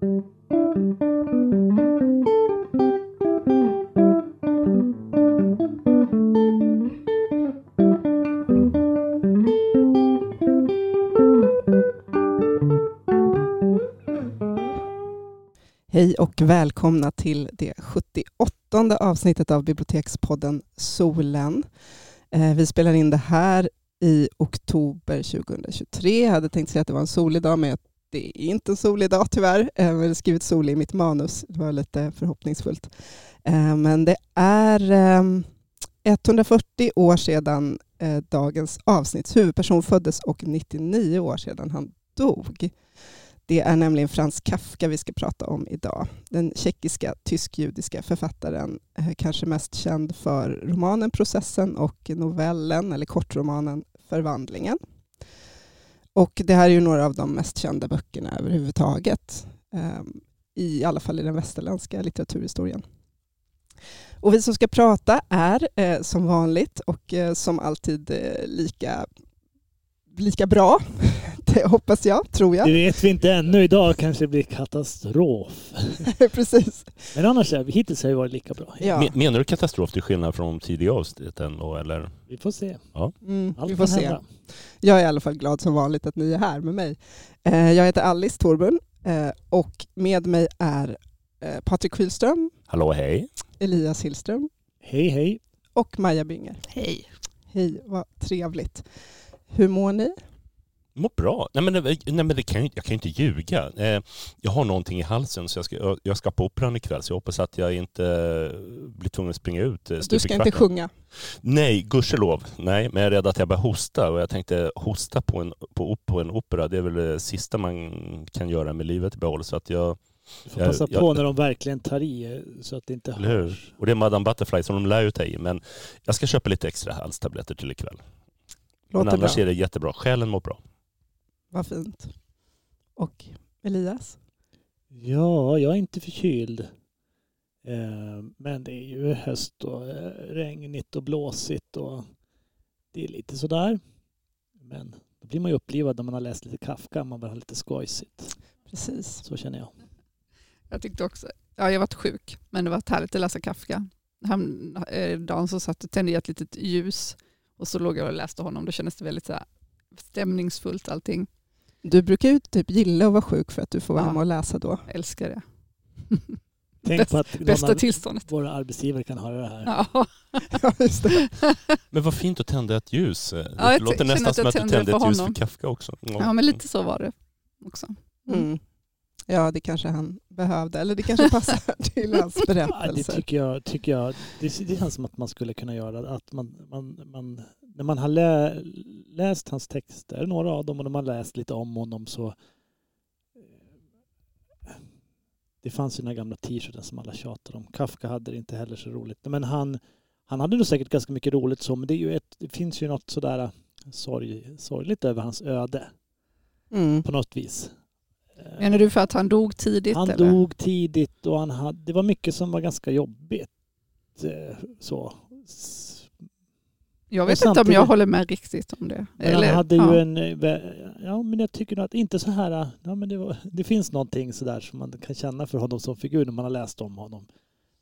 Hej och välkomna till det 78 avsnittet av Bibliotekspodden Solen. Eh, vi spelar in det här i oktober 2023. Jag hade tänkt säga att det var en solig dag, men det är inte en solig dag tyvärr. Eh, jag har skrivit solig i mitt manus. Det var lite förhoppningsfullt. Eh, men det är ehm, 140 år sedan eh, dagens avsnitts huvudperson föddes och 99 år sedan han dog. Det är nämligen Frans Kafka vi ska prata om idag. Den tjeckiska tysk-judiska författaren, kanske mest känd för romanen Processen och novellen eller kortromanen Förvandlingen. Och det här är ju några av de mest kända böckerna överhuvudtaget, ehm, i alla fall i den västerländska litteraturhistorien. Och vi som ska prata är eh, som vanligt och eh, som alltid eh, lika lika bra. Det hoppas jag, tror jag. Det vet vi inte ännu. Idag kanske det blir katastrof. Precis. Men annars är vi, hittills har det varit lika bra. Ja. Menar du katastrof till skillnad från de tidiga avsnitten då, eller? Vi får se. Ja. Mm, vi får se. Jag är i alla fall glad som vanligt att ni är här med mig. Eh, jag heter Alice Torburn eh, och med mig är eh, Patrik Kylström. Hallå, hej. Elias Hillström. Hej, hej. Och Maja Bynger. Hej. Hej, vad trevligt. Hur mår ni? Mår bra. Nej men, nej, men det kan jag, jag kan ju inte ljuga. Eh, jag har någonting i halsen så jag ska, jag ska på Operan ikväll så jag hoppas att jag inte blir tvungen att springa ut. Eh, du ska inte sjunga? Nej, gudskelov. Nej, men jag är rädd att jag börjar hosta och jag tänkte hosta på en, på, på en opera, det är väl det sista man kan göra med livet i behåll. Så att jag, du får passa jag, på när de verkligen tar i eh, så att det inte hörs. Och det är Madame Butterfly som de lär ju ta i. Men jag ska köpa lite extra halstabletter till ikväll. Låter Men annars bra. är det jättebra. Själen mår bra. Vad fint. Och Elias? Ja, jag är inte förkyld. Eh, men det är ju höst och eh, regnigt och blåsigt och det är lite sådär. Men då blir man ju upplivad när man har läst lite Kafka. Man vill ha lite skojsigt. Precis. Så känner jag. Jag tyckte också, ja jag varit sjuk, men det var härligt att läsa Kafka. Häromdagen så satt och tände jag ett litet ljus och så låg jag och läste honom. Då kändes det väldigt så stämningsfullt allting. Du brukar ju typ gilla att vara sjuk för att du får vara ja. hemma och läsa då. Jag älskar det. Tänk på att bästa tillståndet. våra arbetsgivare kan höra det här. Ja. ja, just det. Men vad fint att tända ett ljus. Det ja, låter nästan som att du tände ett ljus för Kafka också. Ja. ja, men lite så var det också. Mm. Mm. Ja, det kanske han behövde. Eller det kanske passar till hans berättelser. Ja, det tycker jag. Tycker jag det, det känns som att man skulle kunna göra. Att man, man, man, när man har lä, läst hans texter, några av dem, och när man läst lite om honom så eh, det fanns ju några gamla t-shirtar som alla tjatade om. Kafka hade det inte heller så roligt. Men han, han hade nog säkert ganska mycket roligt så, men det, är ju ett, det finns ju något sådär eh, sorg, sorgligt över hans öde. Mm. På något vis. Menar du för att han dog tidigt? Han eller? dog tidigt och han hade, det var mycket som var ganska jobbigt. Eh, så. Jag vet inte om jag håller med riktigt om det. Men Eller, han hade ja. ju en... Eh, ja, men jag tycker nog att inte så här... Ja, men det, var, det finns någonting sådär som man kan känna för honom som figur när man har läst om honom.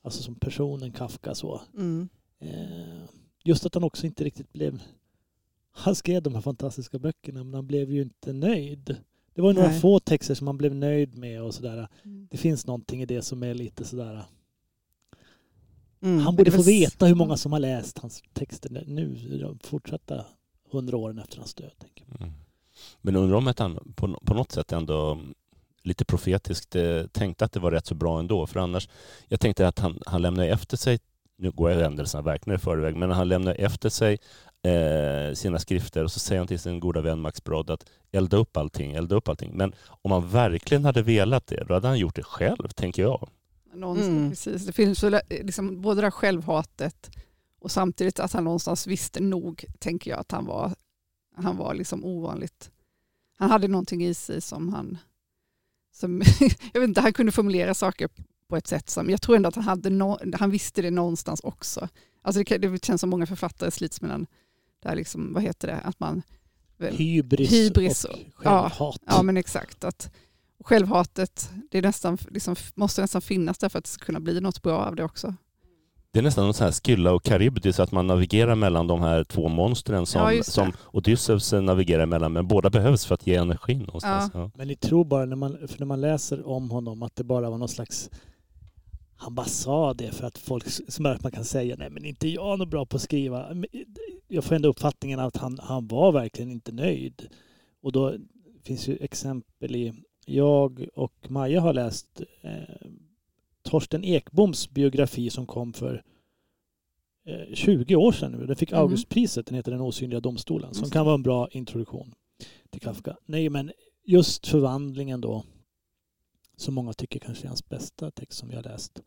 Alltså som personen Kafka så. Mm. Eh, just att han också inte riktigt blev... Han skrev de här fantastiska böckerna men han blev ju inte nöjd. Det var några Nej. få texter som man blev nöjd med och sådär. Mm. Det finns någonting i det som är lite sådär... Mm. Han borde få veta hur många som har läst hans texter nu, de fortsatta hundra åren efter hans död. Mm. Men undrar om att han på, på något sätt ändå lite profetiskt eh, tänkte att det var rätt så bra ändå. För annars, jag tänkte att han, han lämnade efter sig, nu går jag händelserna verkligen i förväg, men han lämnade efter sig eh, sina skrifter och så säger han till sin goda vän Max Brod att elda upp allting, elda upp allting. Men om han verkligen hade velat det, då hade han gjort det själv, tänker jag. Någonstans, mm. precis. Det finns väl liksom både det här självhatet och samtidigt att han någonstans visste nog, tänker jag, att han var, han var liksom ovanligt... Han hade någonting i sig som han... Som, jag vet inte, han kunde formulera saker på ett sätt som... Jag tror ändå att han, hade no, han visste det någonstans också. Alltså det, det känns som många författare slits mellan här liksom, vad heter det, att man... Väl, hybris, hybris och, och självhat. Ja, ja, men exakt. Att, självhatet det är nästan, liksom, måste nästan finnas där för att det ska kunna bli något bra av det också. Det är nästan någon sån här Skylla och Karybdis, att man navigerar mellan de här två monstren som, ja, som Odysseus navigerar mellan, men båda behövs för att ge energi någonstans. Ja. Ja. Men ni tror bara, när man, för när man läser om honom, att det bara var någon slags han bara sa det för att folk, som att man kan säga nej men inte jag är bra på att skriva. Jag får ändå uppfattningen att han, han var verkligen inte nöjd. Och då finns ju exempel i, jag och Maja har läst eh, Torsten Ekboms biografi som kom för 20 eh, år sedan nu. Den fick mm. Augustpriset, den heter Den osynliga domstolen, som kan vara en bra introduktion till Kafka. Nej, men just förvandlingen då, som många tycker kanske är hans bästa text som har läst,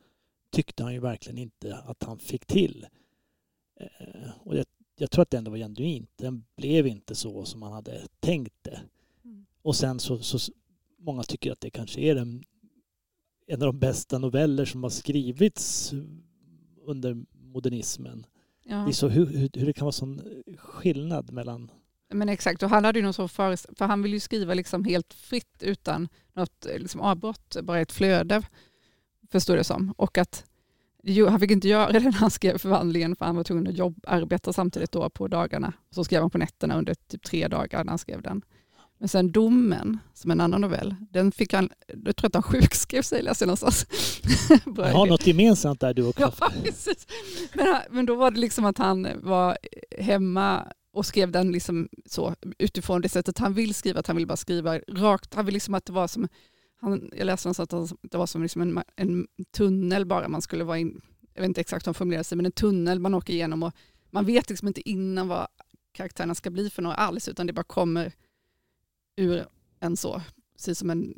tyckte han ju verkligen inte att han fick till. Eh, och jag, jag tror att det ändå var genuint. Den blev inte så som man hade tänkt det. Mm. Och sen så, så, många tycker att det kanske är den en av de bästa noveller som har skrivits under modernismen. Ja. Det är så hur, hur, hur det kan vara sån skillnad mellan men exakt, och han hade ju någon sån för, för han vill ju skriva liksom helt fritt utan något liksom avbrott, bara ett flöde, förstår det som. Och att han fick inte göra det när han skrev förvandlingen för han var tvungen att jobb, arbeta samtidigt då på dagarna. Så skrev han på nätterna under typ tre dagar när han skrev den. Men sen Domen, som en annan novell, den fick han, jag tror att han sjukskrev sig, läste jag någonstans. Jag har något gemensamt där du och Kafka. Ja, precis. Men, men då var det liksom att han var hemma och skrev den liksom så, utifrån det sättet han vill skriva, att han vill bara skriva rakt. Han vill liksom att det var som, han, jag läste någonstans att det var som liksom en, en tunnel bara man skulle vara in, jag vet inte exakt hur han formulerade sig, men en tunnel man åker igenom och man vet liksom inte innan vad karaktärerna ska bli för några alls, utan det bara kommer ur en så, precis som en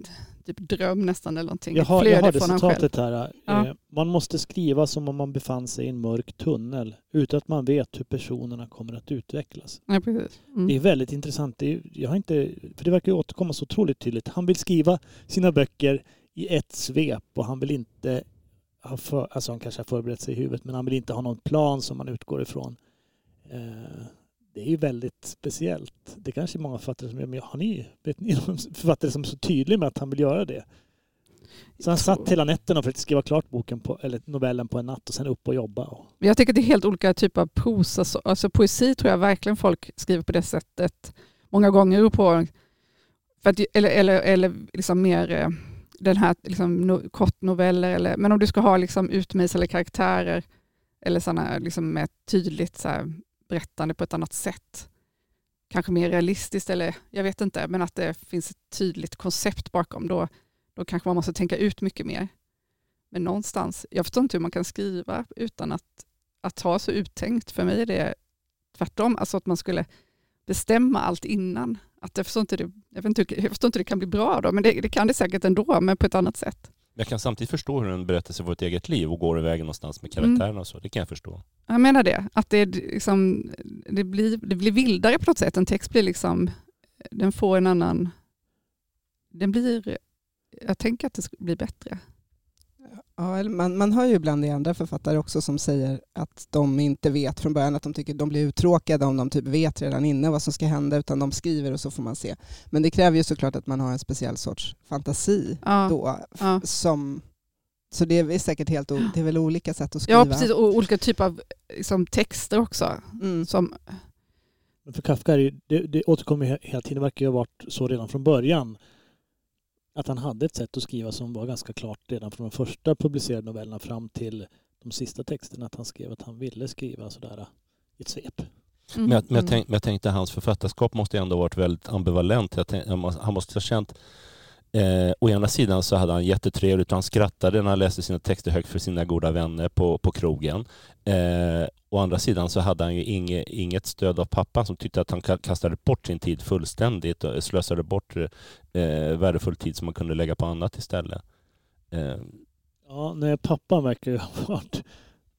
typ dröm nästan eller någonting. Jag har, jag har det citatet här. Ja. Eh, man måste skriva som om man befann sig i en mörk tunnel utan att man vet hur personerna kommer att utvecklas. Ja, precis. Mm. Det är väldigt intressant. Det, är, jag har inte, för det verkar återkomma så otroligt tydligt. Han vill skriva sina böcker i ett svep och han vill inte ha för, alltså han kanske har förberett sig i huvudet men han vill inte ha någon plan som man utgår ifrån. Eh, det är ju väldigt speciellt. Det kanske är många författare som gör, men har ni, vet ni någon författare som är så tydlig med att han vill göra det? Så han satt hela nätterna och försökte skriva klart boken på, eller novellen på en natt och sen upp och jobba. Jag tycker det är helt olika typer av prosa. Alltså poesi tror jag verkligen folk skriver på det sättet. Många gånger på, för att, eller, eller, eller liksom mer eh, den här liksom, no, kortnoveller. Eller, men om du ska ha liksom, utmejslade karaktärer eller såna, liksom, med tydligt så här, berättande på ett annat sätt. Kanske mer realistiskt eller jag vet inte, men att det finns ett tydligt koncept bakom. Då, då kanske man måste tänka ut mycket mer. Men någonstans, jag förstår inte hur man kan skriva utan att, att ha så uttänkt. För mig är det tvärtom, alltså att man skulle bestämma allt innan. Att jag, förstår inte det, jag, vet inte, jag förstår inte hur det kan bli bra då, men det, det kan det säkert ändå, men på ett annat sätt. Jag kan samtidigt förstå hur en berättelse får ett eget liv och går iväg någonstans med mm. karaktärerna och så. Det kan jag förstå. Jag menar det. Att det, liksom, det, blir, det blir vildare på något sätt. En text blir liksom, den får en annan... Den blir, jag tänker att det blir bättre. Ja, man, man hör ju ibland i andra författare också som säger att de inte vet från början, att de tycker de blir uttråkade om de typ vet redan innan vad som ska hända, utan de skriver och så får man se. Men det kräver ju såklart att man har en speciell sorts fantasi ja, då. Ja. Som, så det är säkert helt det är väl olika sätt att skriva. Ja, precis. Och olika typer av liksom, texter också. Mm. Som... Men för Kafka, det, det återkommer hela tiden, det verkar ju ha varit så redan från början att han hade ett sätt att skriva som var ganska klart redan från de första publicerade novellerna fram till de sista texterna. Att han skrev att han ville skriva sådär i ett svep. Mm. Men, jag, men, jag tänkte, men jag tänkte hans författarskap måste ändå varit väldigt ambivalent. Tänkte, han måste ha känt Eh, å ena sidan så hade han jättetrevligt och han skrattade när han läste sina texter högt för sina goda vänner på, på krogen. Eh, å andra sidan så hade han ju inge, inget stöd av pappan som tyckte att han kastade bort sin tid fullständigt och slösade bort eh, värdefull tid som man kunde lägga på annat istället. Eh. Ja, nej, pappan verkar ha varit...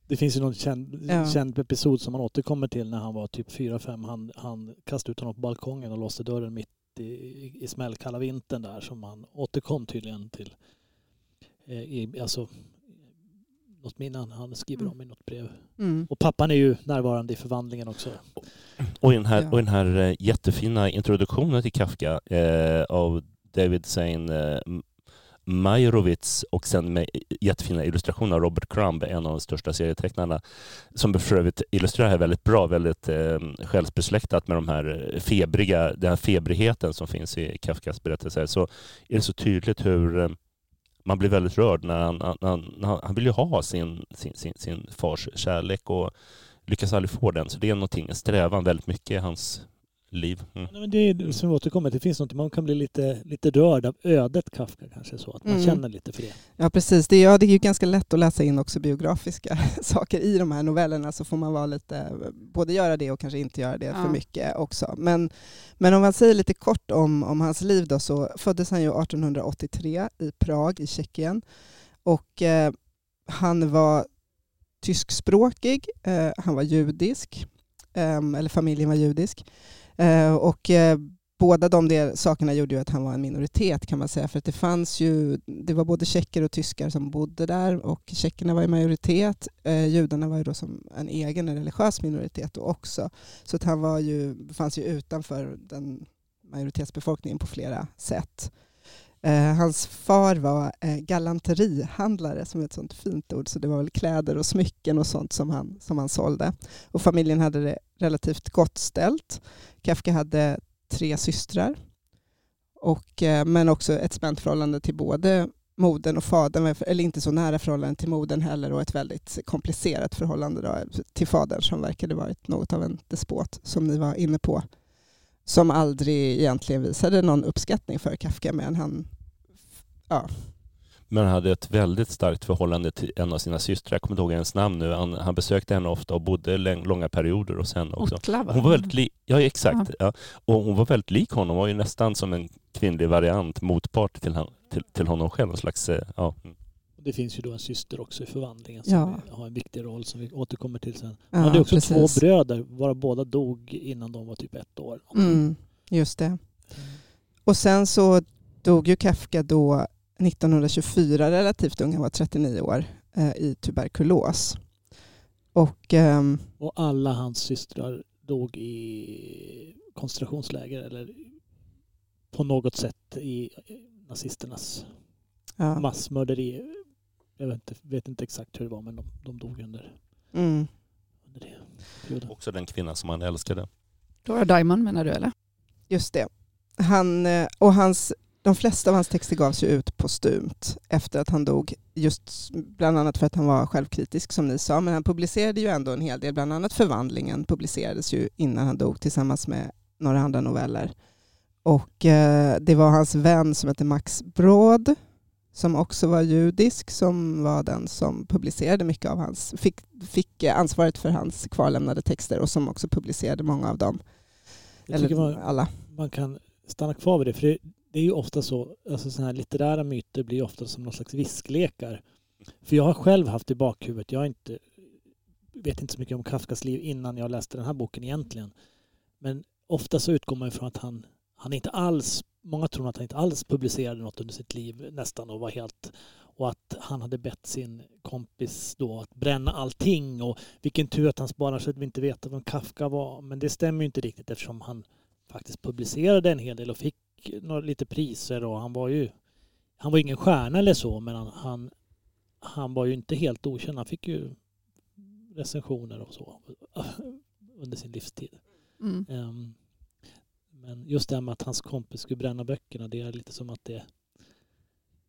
Det finns ju någon känd, ja. känd episod som han återkommer till när han var typ 4-5. Han, han kastade ut honom på balkongen och låste dörren mitt i, i smällkalla vintern där som han återkom tydligen till. Eh, I, alltså, något minne han skriver mm. om i något brev. Mm. Och pappan är ju närvarande i förvandlingen också. Och i den här, och den här eh, jättefina introduktionen till Kafka eh, av David Sein eh, Majrovitz och sen med jättefina illustrationer av Robert Crumb, en av de största serietecknarna, som för övrigt illustrerar här väldigt bra, väldigt eh, självbesläktat med de här febriga, den här febrigheten som finns i Kafkas berättelser, så är det så tydligt hur eh, man blir väldigt rörd när han, när han, när han, han vill ju ha sin, sin, sin, sin fars kärlek och lyckas aldrig få den. Så det är någonting, en strävan väldigt mycket i hans liv. Mm. Ja, men det är som vi återkommer det finns något, man kan bli lite, lite rörd av ödet Kafka kanske så, att man mm. känner lite för det. Ja precis, det är, ja, det är ju ganska lätt att läsa in också biografiska saker i de här novellerna så får man vara lite, både göra det och kanske inte göra det ja. för mycket också. Men, men om man säger lite kort om, om hans liv då så föddes han ju 1883 i Prag i Tjeckien och eh, han var tyskspråkig, eh, han var judisk, eh, eller familjen var judisk. Eh, och eh, båda de där sakerna gjorde ju att han var en minoritet kan man säga. För att det fanns ju, det var både tjecker och tyskar som bodde där och tjeckerna var i majoritet. Eh, judarna var ju då som en egen religiös minoritet då också. Så att han var ju, fanns ju utanför den majoritetsbefolkningen på flera sätt. Eh, hans far var eh, galanterihandlare, som är ett sånt fint ord, så det var väl kläder och smycken och sånt som han, som han sålde. Och familjen hade det relativt gott ställt. Kafka hade tre systrar, och, eh, men också ett spänt förhållande till både modern och fadern, eller inte så nära förhållande till modern heller och ett väldigt komplicerat förhållande då, till fadern som verkade varit något av en despot, som ni var inne på som aldrig egentligen visade någon uppskattning för Kafka, men han Ja. Men han hade ett väldigt starkt förhållande till en av sina systrar. Jag kommer inte ihåg hennes namn nu. Han, han besökte henne ofta och bodde långa perioder hos henne också. Hon var väldigt li- ja, exakt. Ja. ja. Och hon var väldigt lik honom. Hon var ju nästan som en kvinnlig variant, motpart till, han, till, till honom själv. En slags, eh, ja. Det finns ju då en syster också i förvandlingen som ja. har en viktig roll som vi återkommer till sen. Han ja, hade också precis. två bröder, varav båda dog innan de var typ ett år. Mm, just det. Och sen så dog ju Kafka då 1924, relativt ung, han var 39 år, eh, i tuberkulos. Och, um, och alla hans systrar dog i koncentrationsläger eller på något sätt i nazisternas ja. massmörderi. Jag vet inte, vet inte, exakt hur det var men de, de dog under, mm. under det perioden. Också den kvinna som han älskade. Dora Diamond menar du eller? Just det. Han, eh, och hans de flesta av hans texter gavs ju ut postumt efter att han dog, just bland annat för att han var självkritisk som ni sa, men han publicerade ju ändå en hel del, bland annat Förvandlingen publicerades ju innan han dog tillsammans med några andra noveller. Och eh, det var hans vän som hette Max Brod, som också var judisk, som var den som publicerade mycket av hans, fick, fick ansvaret för hans kvarlämnade texter och som också publicerade många av dem. Jag Eller man, alla. Man kan stanna kvar vid det, för det, det är ju ofta så, alltså sådana här litterära myter blir ofta som någon slags visklekar. För jag har själv haft i bakhuvudet, jag inte, vet inte så mycket om Kafkas liv innan jag läste den här boken egentligen. Men ofta så utgår man ifrån att han, han inte alls, många tror att han inte alls publicerade något under sitt liv nästan och var helt och att han hade bett sin kompis då att bränna allting och vilken tur att han sparar så att vi inte vet vem Kafka var. Men det stämmer ju inte riktigt eftersom han faktiskt publicerade en hel del och fick några, lite priser och han var ju han var ingen stjärna eller så men han, han, han var ju inte helt okänd. Han fick ju recensioner och så under sin livstid. Mm. Um, men just det här med att hans kompis skulle bränna böckerna, det är lite som att det,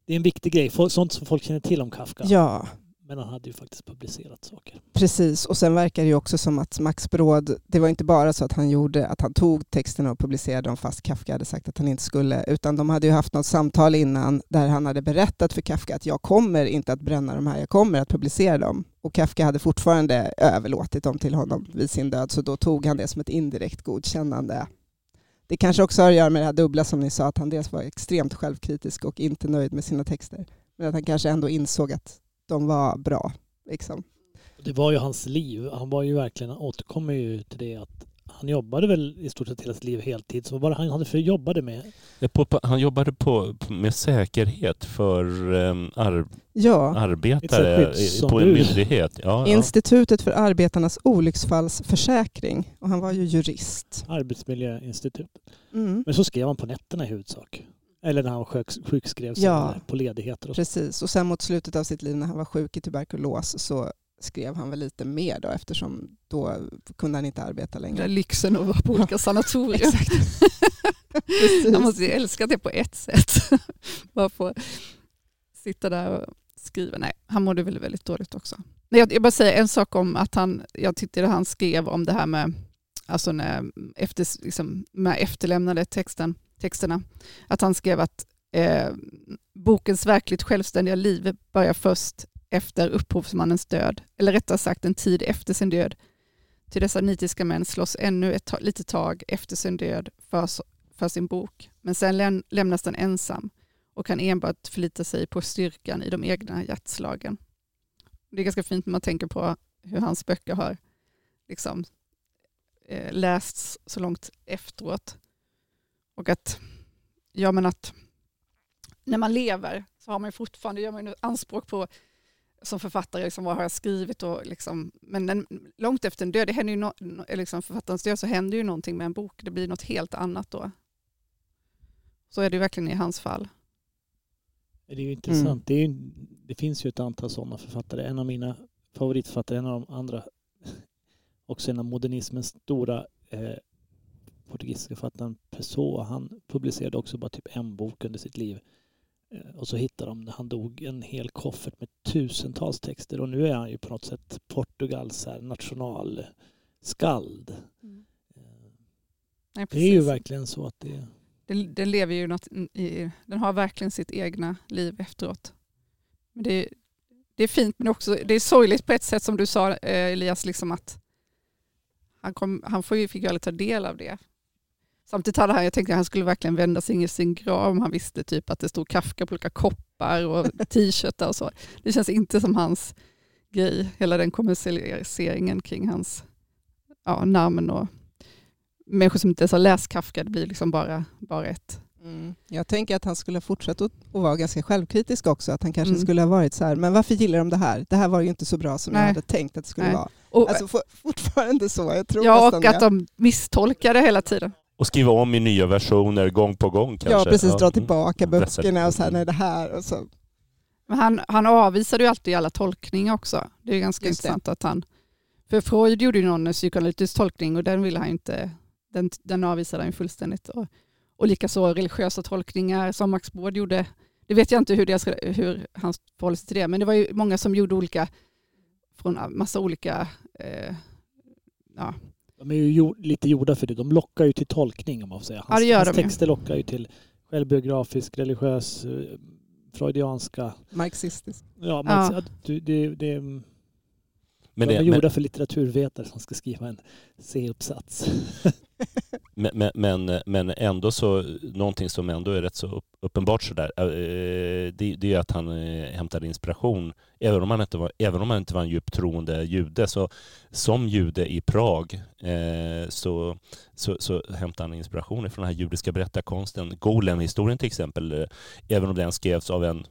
det är en viktig grej. Sånt som folk känner till om Kafka. Ja, men han hade ju faktiskt publicerat saker. Precis, och sen verkar det ju också som att Max Bråd, det var inte bara så att han gjorde att han tog texterna och publicerade dem fast Kafka hade sagt att han inte skulle, utan de hade ju haft något samtal innan där han hade berättat för Kafka att jag kommer inte att bränna de här, jag kommer att publicera dem. Och Kafka hade fortfarande överlåtit dem till honom vid sin död, så då tog han det som ett indirekt godkännande. Det kanske också har att göra med det här dubbla som ni sa, att han dels var extremt självkritisk och inte nöjd med sina texter, men att han kanske ändå insåg att de var bra. Liksom. Det var ju hans liv. Han var ju verkligen, återkommer ju till det att han jobbade väl i stort sett hela sitt liv heltid. Så vad var det han hade för jobbade med? Han jobbade på, med säkerhet för um, ar, ja. arbetare på en myndighet. Ja, Institutet för arbetarnas olycksfallsförsäkring. Och han var ju jurist. Arbetsmiljöinstitutet. Mm. Men så skrev han på nätterna i huvudsak. Eller när han sjuk, sjukskrev sig Ja. på ledigheter. Och så. Precis, och sen mot slutet av sitt liv när han var sjuk i tuberkulos så skrev han väl lite mer då eftersom då kunde han inte arbeta längre. lyxen att vara på olika sanatorier. Han måste ju älska det på ett sätt. Bara få sitta där och skriva. Nej, han mådde väl väldigt dåligt också. Nej, jag, jag bara säger en sak om att han, jag tyckte det han skrev om det här med, alltså när, efter, liksom, med efterlämnade texten, texterna, att han skrev att eh, bokens verkligt självständiga liv börjar först efter upphovsmannens död, eller rättare sagt en tid efter sin död. Till dessa nitiska män slåss ännu ett ta- litet tag efter sin död för, för sin bok, men sen läm- lämnas den ensam och kan enbart förlita sig på styrkan i de egna hjärtslagen. Det är ganska fint när man tänker på hur hans böcker har liksom, eh, lästs så långt efteråt. Och att, ja men att när man lever så har man fortfarande, gör man anspråk på som författare, liksom, vad har jag skrivit? Och liksom, men den, långt efter en död, det händer ju no- liksom författarens död så händer ju någonting med en bok. Det blir något helt annat då. Så är det ju verkligen i hans fall. Det är ju intressant. Mm. Det, är ju, det finns ju ett antal sådana författare. En av mina favoritförfattare, en av de andra, också en av modernismens stora eh, portugisiska författaren Pessoa, han publicerade också bara typ en bok under sitt liv. Eh, och så hittade de när han dog en hel koffert med tusentals texter och nu är han ju på något sätt Portugals här nationalskald. Eh, Nej, Det är ju verkligen så att det Den, den lever ju något i, den har verkligen sitt egna liv efteråt. Men det, det är fint men också det är sorgligt på ett sätt som du sa eh, Elias, liksom att han, kom, han får ju, fick ju aldrig ta del av det. Samtidigt hade han, jag tänkte att han skulle verkligen vända sig in i sin grav om han visste typ att det stod Kafka på olika koppar och t-shirtar och så. Det känns inte som hans grej, hela den kommersialiseringen kring hans ja, namn och människor som inte ens har läst Kafka, det blir liksom bara, bara ett Mm. Jag tänker att han skulle ha fortsatt att vara ganska självkritisk också. Att han kanske Mm. skulle ha varit så här, men varför gillar de det här? Det här var ju inte så bra som jag Nej. hade tänkt att det skulle Nej. vara. Och, Alltså for, fortfarande så, jag tror ja, och att det. de misstolkar det hela tiden. Och skriva om i nya versioner gång på gång kanske. Ja, precis, dra mm. tillbaka Pressa böckerna och så här, nej det här och så. Men han, han avvisade ju alltid alla tolkningar också. Det är ganska Just det. intressant att han... För Freud gjorde ju någon psykoanalytisk tolkning och den ville han inte... Den, den avvisade han ju fullständigt. Och, och likaså religiösa tolkningar som Max Brod gjorde. Det vet jag inte hur, deras, hur han förhåller sig till det, men det var ju många som gjorde olika... Från massa olika... Eh, ja, De är ju lite gjorda för det. De lockar ju till tolkning om man får säga. Ja, hans de ju. texter lockar ju till självbiografisk, religiös, eh, freudianska. Marxistisk. Ja, man, Ja. det, det, Men de det, är men, gjorda för litteraturvetare som ska skriva en C-uppsats. men, men, men, men ändå så, någonting som ändå är rätt så upp, uppenbart sådär, eh, det, det är att han eh, hämtade inspiration, även om han inte var, även om han inte var en djupt troende jude, så som jude i Prag eh, så, så, så hämtade han inspiration från den här judiska berättarkonsten. Golem-historien till exempel, även om den skrevs av en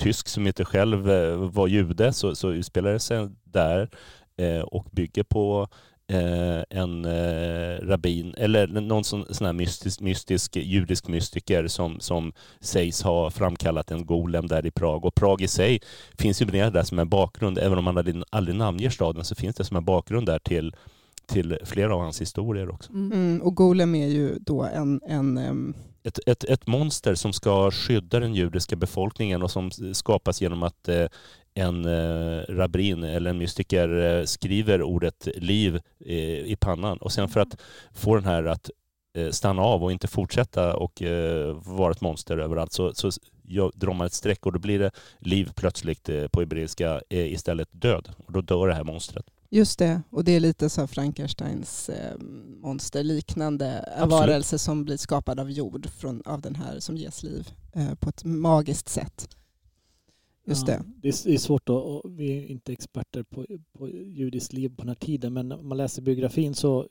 tysk som inte själv eh, var jude, så, så utspelar det sig där eh, och bygger på eh, en eh, rabbin, eller någon sån, sån här mystisk, mystisk judisk mystiker som, som sägs ha framkallat en golem där i Prag. Och Prag i sig finns ju med där som en bakgrund, även om man aldrig, aldrig namnger staden så finns det som en bakgrund där till, till flera av hans historier också. mm. Mm, och Golem är ju då en, en em, ett, ett, ett monster som ska skydda den judiska befolkningen och som skapas genom att eh, en eh, rabbin eller en mystiker eh, skriver ordet liv i pannan. Och sen för att få den här att stanna av och inte fortsätta och vara ett monster överallt så, så drar man ett streck och då blir det liv plötsligt på hebreiska istället död. Och då dör det här monstret. Just det, och det är lite så Frankensteins eh, monsterliknande Absolut. varelse som blir skapad av jord från, av den här som ges liv eh, på ett magiskt sätt. Just Ja, det. det är, svårt att, vi är inte experter på, på judiskt liv på den här tiden, men om man läser biografin så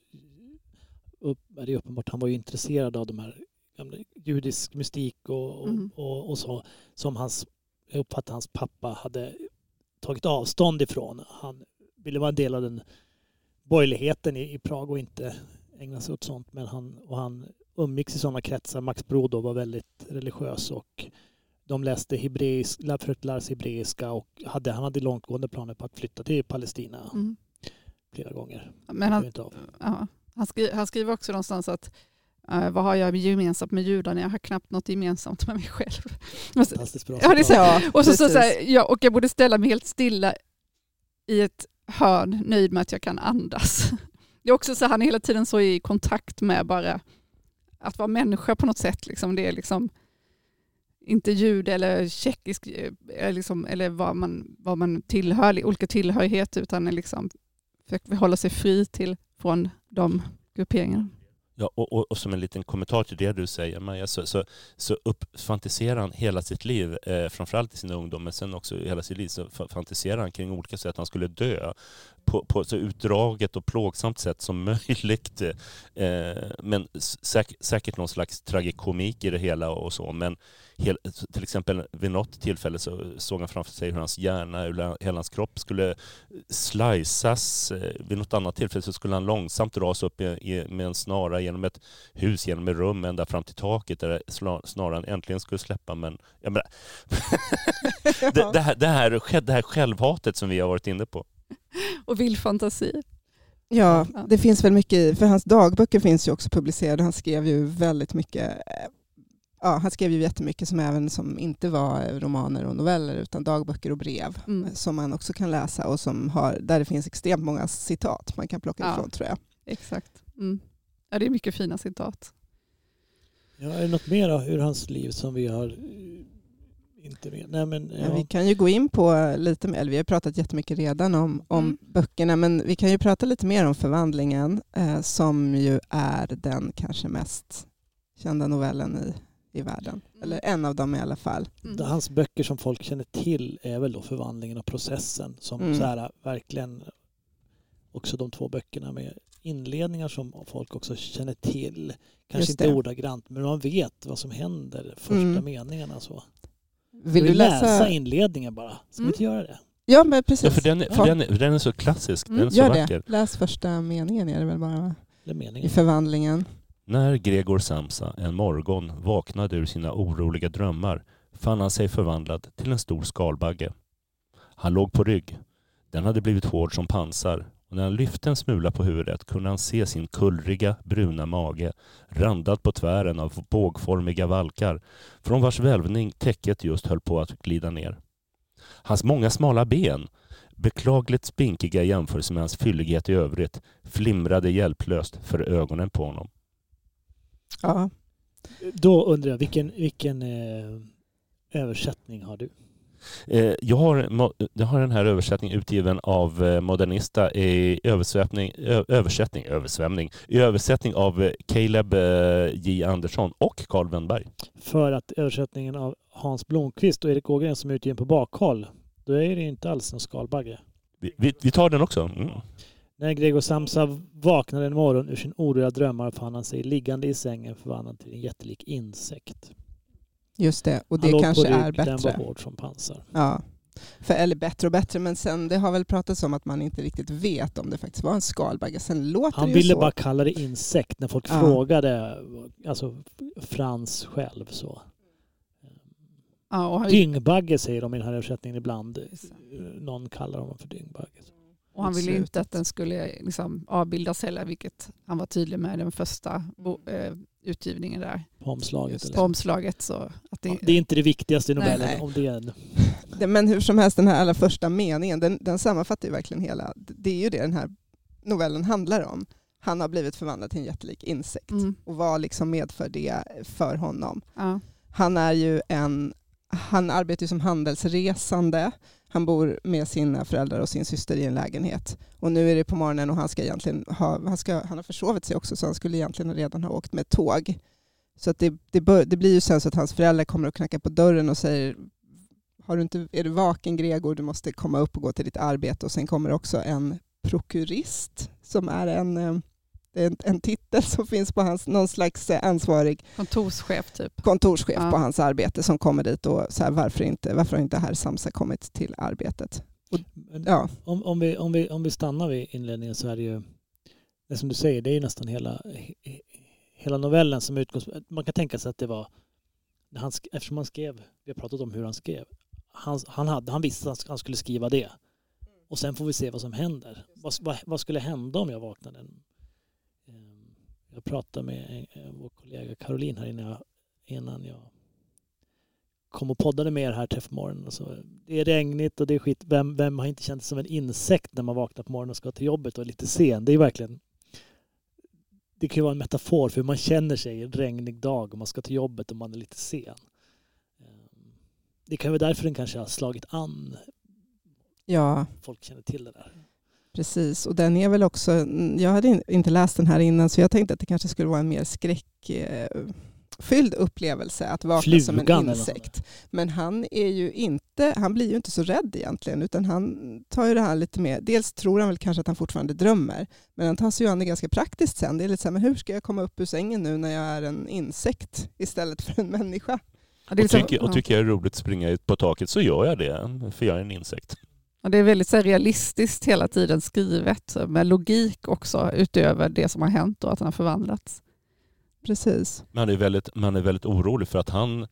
upp, är det uppenbart att han var ju intresserad av de här gamla judisk mystik och, och, Mm. och, och så, som hans, jag uppfattar hans pappa hade tagit avstånd ifrån. Han ville vara en del av den borgerligheten i, i Prag och inte ägna sig åt sånt. Men han, och han umgicks i sådana kretsar. Max Brod var väldigt religiös och de läste hebreisk, sig hebreiska och hade, han hade långtgående planer på att flytta till Palestina mm. flera gånger. Men han, ja, han, skri, han skriver också någonstans att Uh, vad har jag gemensamt med judarna? Jag har knappt något gemensamt med mig själv. Fantastiskt bra. Ja, det är så, ja, och, så, så, så här, ja, och jag borde ställa mig helt stilla i ett hörn, nöjd med att jag kan andas. Det är också så han är hela tiden så i kontakt med bara att vara människa på något sätt. Liksom. Det är liksom inte jud eller tjeckisk eh, eh, liksom, eller vad man, vad man tillhör, olika tillhörigheter utan liksom försöker hålla sig fri till från de grupperingarna. Ja, och, och, och, som en liten kommentar till det du säger Maja, så, så, så uppfantiserar han hela sitt liv, eh, framförallt i sin ungdom, men sen också hela sitt liv, så fantiserar han kring olika sätt han skulle dö på, på så utdraget och plågsamt sätt som möjligt. Eh, men säk, säkert någon slags tragikomik i det hela och så, men till exempel vid något tillfälle så såg han framför sig hur hans hjärna, hela hans kropp skulle sliceas. Eh, vid något annat tillfälle så skulle han långsamt dras upp med en snara genom ett hus, genom ett rum ända fram till taket där snaran äntligen skulle släppa. Men jag menar, det, det, här, det, här, det här självhatet som vi har varit inne på. Och vild fantasi. Ja, det finns väl mycket, för hans dagböcker finns ju också publicerade. Han skrev ju väldigt mycket eh, ja, han skrev ju jättemycket som även som inte var romaner och noveller utan dagböcker och brev mm. som man också kan läsa och som har, där det finns extremt många citat man kan plocka ja, ifrån tror jag. Exakt. Mm. Ja, det är mycket fina citat. Ja, är det något mer ur hans liv som vi har inte med? Nej, men, ja. Ja, vi kan ju gå in på lite mer, vi har pratat jättemycket redan om, om mm. böckerna, men vi kan ju prata lite mer om Förvandlingen eh, som ju är den kanske mest kända novellen i i världen. Mm. Eller en av dem i alla fall. Mm. Hans böcker som folk känner till är väl då Förvandlingen och processen som mm. så här, verkligen också de två böckerna med inledningar som folk också känner till. Kanske inte ordagrant men man vet vad som händer första mm. meningarna. Så. Vill du läsa... läsa inledningen bara? Ska vi inte mm. göra det? Ja men precis. Ja, för den, för den, den, är så klassisk, den är så Gör vacker. Det. Läs första meningen är det väl bara? I förvandlingen. När Gregor Samsa en morgon vaknade ur sina oroliga drömmar fann han sig förvandlad till en stor skalbagge. Han låg på rygg. Den hade blivit hård som pansar och när han lyfte en smula på huvudet kunde han se sin kullriga, bruna mage randad på tvären av bågformiga valkar från vars välvning täcket just höll på att glida ner. Hans många smala ben, beklagligt spinkiga i jämförelse med hans fyllighet i övrigt, flimrade hjälplöst för ögonen på honom. Ja. Då undrar jag, vilken, vilken eh, översättning har du? Eh, jag, har, jag har den här översättningen utgiven av eh, Modernista i översvämning, översättning, översvämning, i översättning av eh, Caleb J Andersson och Carl Wennberg. För att översättningen av Hans Blomqvist och Erik Ågren som är utgiven på bakhåll, då är det inte alls en skalbagge. Vi, vi, vi tar den också. Mm. När Gregor Samsa vaknade en morgon ur sin oroliga drömmar fann han sig liggande i sängen förvandlad till en jättelik insekt. Just det, och det kanske rygg, är bättre. Den var hård som pansar. Ja. För, eller bättre och bättre, men sen det har väl pratats om att man inte riktigt vet om det faktiskt var en skalbagge. Sen låter han ville så. bara kalla det insekt när folk ja. frågade alltså Frans själv. så. Ja, Dyngbagge säger de i den här översättningen ibland. Någon kallar honom för dyngbagge. Och han ville inte att den skulle liksom avbildas heller, vilket han var tydlig med den första eh, utgivningen där. På omslaget? På omslaget så att det, ja, det är inte det viktigaste i novellen. Nej, nej. Om det, är det, men hur som helst, den här allra första meningen, den, den sammanfattar ju verkligen hela... Det är ju det den här novellen handlar om. Han har blivit förvandlad till en jättelik insekt. Mm. Och vad liksom medför det för honom? Ja. Han är ju en... Han arbetar ju som handelsresande han bor med sina föräldrar och sin syster i en lägenhet. Och nu är det på morgonen och han ska egentligen ha, han, ska, han har försovit sig också så han skulle egentligen redan ha åkt med tåg. Så att det, det, bör, det blir ju sen så att hans föräldrar kommer och knackar på dörren och säger har du inte, är du vaken Gregor, du måste komma upp och gå till ditt arbete. Och sen kommer också en prokurist som är en eh, det är en, en titel som finns på hans, någon slags eh, ansvarig kontorschef, typ. kontorschef ja. på hans arbete som kommer dit och så här, varför, inte, varför har inte herr Samsa kommit till arbetet? Och, ja. om, om, vi, om, vi, om vi stannar vid inledningen så är det ju, det som du säger, det är nästan hela, hela novellen som utgångspunkt. Man kan tänka sig att det var, när han, eftersom han skrev, vi har pratat om hur han skrev, han, han, hade, han visste att han skulle skriva det. Och sen får vi se vad som händer. Vad, vad, vad skulle hända om jag vaknade? Jag pratade med vår kollega Caroline här innan jag, innan jag kom och poddade med er här träff morgonen. Och det är regnigt och det är skit. Vem, vem har inte känt sig som en insekt när man vaknar på morgonen och ska till jobbet och är lite sen? Det är verkligen det kan ju vara en metafor för hur man känner sig en regnig dag och man ska till jobbet och man är lite sen. Ehm, det kan vara därför den kanske har slagit an. Ja. Folk känner till det där. Precis, och den är väl också, jag hade inte läst den här innan så jag tänkte att det kanske skulle vara en mer skräck eh, upplevelse att vakna Flugan som en insekt. Men han, är ju inte, han blir ju inte så rädd egentligen, utan han tar ju det här lite mer, dels tror han väl kanske att han fortfarande drömmer, men han tar sig ju an det ganska praktiskt sen. Det är lite så här, men hur ska jag komma upp ur sängen nu när jag är en insekt istället för en människa? och, tycker, och tycker jag är roligt att springa ut på taket så gör jag det, för jag är en insekt. Ja, det är väldigt så realistiskt hela tiden skrivet med logik också utöver det som har hänt och att han har förvandlats. Precis. Man är väldigt, man är väldigt orolig för att han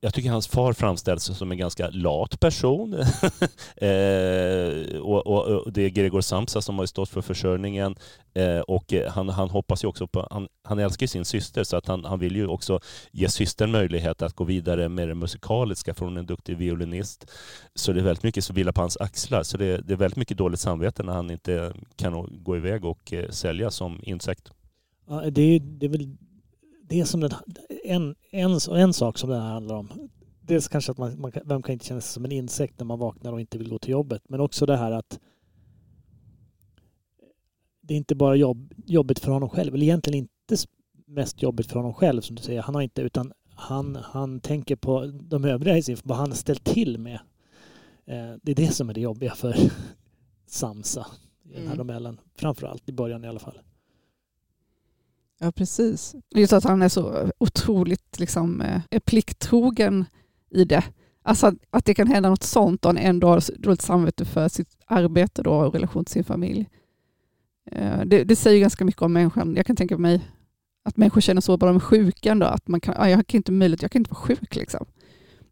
jag tycker hans far framställs som en ganska lat person. eh, och, och, och, det är Gregor Samsa som har stått för försörjningen. Eh, och eh, han, han hoppas ju också på, han, han älskar sin syster så att han, han vill ju också ge systern möjlighet att gå vidare med det musikaliska från en duktig violinist. Så det är väldigt mycket som vilar på hans axlar. Så det, det är väldigt mycket dåligt samvete när han inte kan gå iväg och eh, sälja som insekt. Ja, det, är, det är väl det som den, en, en, en sak som det här handlar om. Dels kanske att man, man, vem kan inte känna sig som en insekt när man vaknar och inte vill gå till jobbet. Men också det här att det är inte bara jobb, jobbigt för honom själv, eller egentligen inte mest jobbigt för honom själv som du säger. Han har inte, utan han, han tänker på de övriga i sin, vad han har ställt till med. Eh, det är det som är det jobbiga för Samsa i den här mm. novellen. Framförallt i början i alla fall. Ja, precis. Just att han är så otroligt liksom, eh, plikttrogen i det. Alltså att det kan hända något sånt och han ändå har dåligt samvete för sitt arbete då och relation till sin familj. Eh, det, det, säger ganska mycket om människan. Jag kan tänka mig att människor känner så bara de är sjuka ändå. Att man kan, jag har inte möjlighet, jag kan inte vara sjuk. Liksom.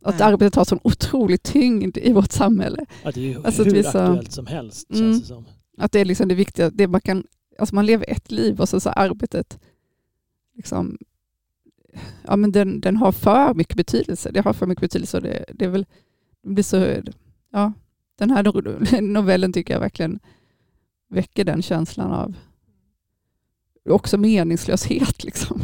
Att Nej. arbetet har sån otrolig tyngd i vårt samhälle. Att det är ju alltså hur så, aktuellt som helst. Mm, känns det som. Att det är liksom det viktiga. Det man, kan, alltså man lever ett liv och så, så arbetet liksom, ja, men den, den har för mycket betydelse. Det har för mycket betydelse. Det, det är väl, det blir så, ja, den här novellen tycker jag verkligen väcker den känslan av också meningslöshet. Liksom.